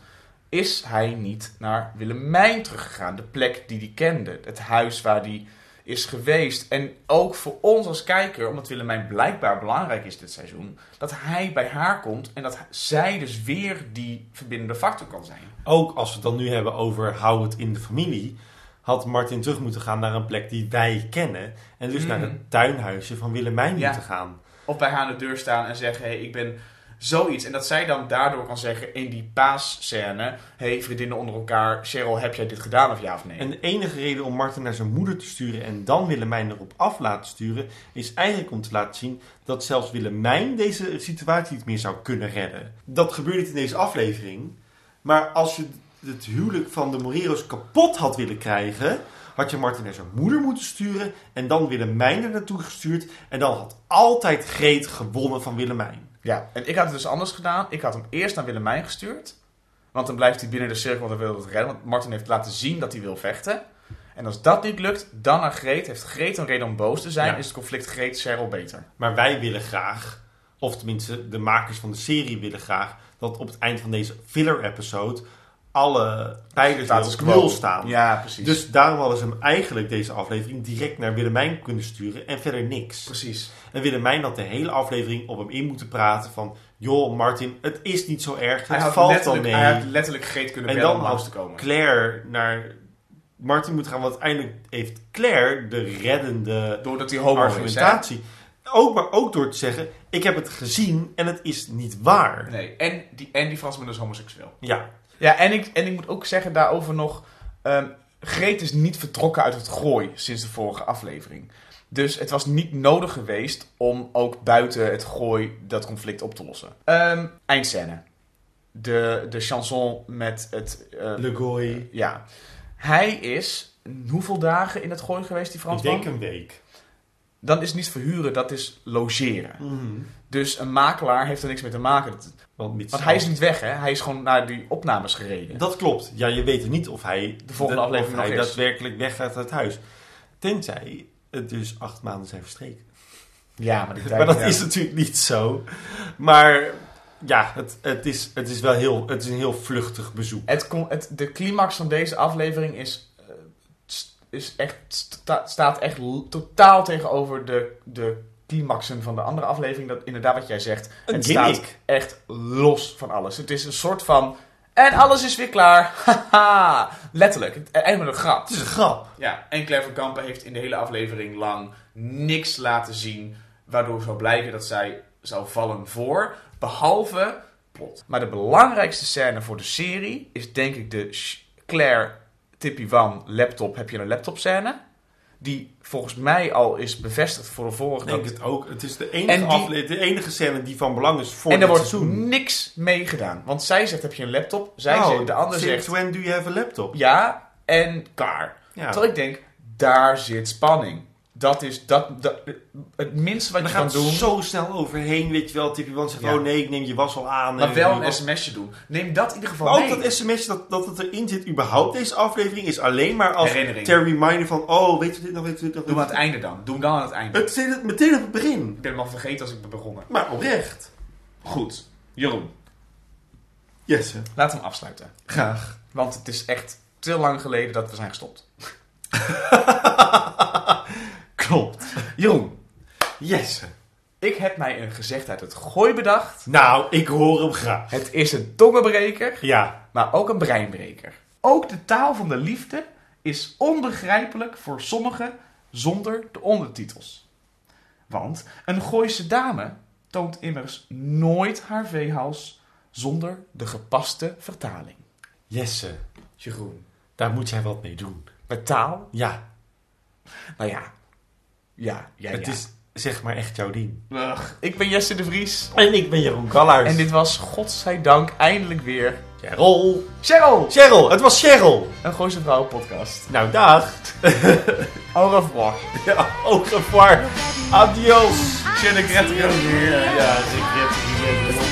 is hij niet naar Willemijn teruggegaan? De plek die hij kende, het huis waar hij is geweest. En ook voor ons als kijker, omdat Willemijn blijkbaar belangrijk is dit seizoen, dat hij bij haar komt en dat zij dus weer die verbindende factor kan zijn. ook als we het dan nu hebben over hou het in de familie... had Martin terug moeten gaan naar een plek die wij kennen. En dus naar het tuinhuisje van Willemijn Ja. moeten gaan. Of bij haar aan de deur staan en zeggen: hey, ik ben zoiets. En dat zij dan daardoor kan zeggen in die paasscène: hey, vriendinnen onder elkaar, Cheryl, heb jij dit gedaan of ja of nee? En de enige reden om Martin naar zijn moeder te sturen en dan Willemijn erop af laten sturen, is eigenlijk om te laten zien dat zelfs Willemijn deze situatie niet meer zou kunnen redden. Dat gebeurt niet in deze aflevering, maar als je het huwelijk van de Moreros kapot had willen krijgen, had je Martin naar zijn moeder moeten sturen en dan Willemijn er naartoe gestuurd en dan had altijd Greet gewonnen van Willemijn. Ja, en ik had het dus anders gedaan. Ik had hem eerst naar Willemijn gestuurd. Want dan blijft hij binnen de cirkel, want hij wil het redden. Want Martin heeft laten zien dat hij wil vechten. En als dat niet lukt, dan naar Greet. Heeft Greet een reden om boos te zijn? Ja. Is het conflict Greet-Cheryl beter? Maar wij willen graag, of tenminste de makers van de serie willen graag, dat op het eind van deze filler-episode alle pijlers Status op nul staan. Ja, precies. Dus daarom hadden ze hem eigenlijk deze aflevering direct naar Willemijn kunnen sturen en verder niks. precies. En Willemijn had de hele aflevering op hem in moeten praten van... joh Martin, het is niet zo erg, Hij het valt letterlijk, mee. hij had letterlijk Greet kunnen En bellen dan om langs te komen. Claire naar Martin moeten gaan, want uiteindelijk heeft Claire de reddende Doordat hij homo is. argumentatie. Ook, maar ook door te zeggen, ik heb het gezien en het is niet waar. Nee, en die, en die Fransman is homoseksueel. Ja, Ja, en ik, en ik moet ook zeggen daarover nog... ehm Greet is niet vertrokken uit het gooi sinds de vorige aflevering. Dus het was niet nodig geweest om ook buiten het gooi dat conflict op te lossen. Ehm eindscène. De, de chanson met het... eh, Le Goy. ja. Hij is hoeveel dagen in het gooi geweest, die Ik Fransman? denk een week. Dan is het niet verhuren, dat is logeren. Mhm. Dus een makelaar heeft er niks mee te maken. Want, hij is niet weg, hè? Hij is gewoon naar die opnames gereden. Dat klopt. Ja, je weet niet of hij De volgende of aflevering hij nog daadwerkelijk weggaat uit het huis. Tenzij het dus acht maanden zijn verstreken. Ja, maar die tijd... Maar dat ja. is natuurlijk niet zo. Maar ja, het, het, is, het is wel heel, het is een heel vluchtig bezoek. Het, kon- het, de climax van deze aflevering is, eh, is echt, sta- staat echt totaal tegenover de, de climaxen van de andere aflevering. Dat inderdaad wat jij zegt. Een het gimmick. staat echt los van alles. Het is een soort van... En alles is weer klaar. Haha. Letterlijk. Het met een grap. Het is een grap. Ja, en Claire van Kampen heeft in de hele aflevering lang niks laten zien... waardoor zou blijken dat zij zou vallen voor, behalve plot. Maar de belangrijkste scène voor de serie is denk ik de Claire Tippy Wan laptop. Heb je een laptop scène? Die volgens mij al is bevestigd voor de vorige. Ik denk dat- het ook. Het is de enige, En die- afle- de enige scène die van belang is voor en er wordt seizoen. niks mee gedaan. Want zij zegt, heb je een laptop? Zij Nou, zegt, de ander zegt, when do you have a laptop? ja en klaar. Ja. Terwijl ik denk, daar zit spanning. Dat is dat, dat, het minste wat je kan doen. zo snel overheen, weet je wel. Tip iemand zegt, Ja. oh nee, ik neem je was al aan. Maar wel en- een sms'je doen. Neem dat in ieder geval Maar ook mee. dat sms dat, dat het erin zit, überhaupt deze aflevering, is alleen maar als ter reminder van, oh, weet je dit nog, weet je dit nog. Doe aan het einde dan. Doe hem dan aan het einde. Het zit meteen op het begin. Ik ben hem al vergeten als ik ben begonnen. Maar oprecht. Goed. Jeroen, Jesse, laten we hem afsluiten. graag. Want het is echt te lang geleden dat we zijn gestopt. Klopt. Jeroen, Jesse. ik heb mij een gezegd uit het gooi bedacht. Nou, ik hoor hem graag. Het is een tongenbreker, Ja. maar ook een breinbreker. Ook de taal van de liefde is onbegrijpelijk voor sommigen zonder de ondertitels. Want een Gooise dame toont immers nooit haar veehals zonder de gepaste vertaling. Jesse, Jeroen, daar moet jij wat mee doen. met taal? Ja, Nou ja. Ja, ja, het ja. is zeg maar echt jouw ding. Ugh, ik ben Jesse de Vries. En ik ben Jeroen Kallaars. En dit was, godzijdank, eindelijk weer Cheryl. Cheryl! Cheryl, het was Cheryl. Een Gooise Vrouwen podcast. Nou, dag. Au revoir. Ja, au revoir. Adios. Je ne regrette rien. Ja,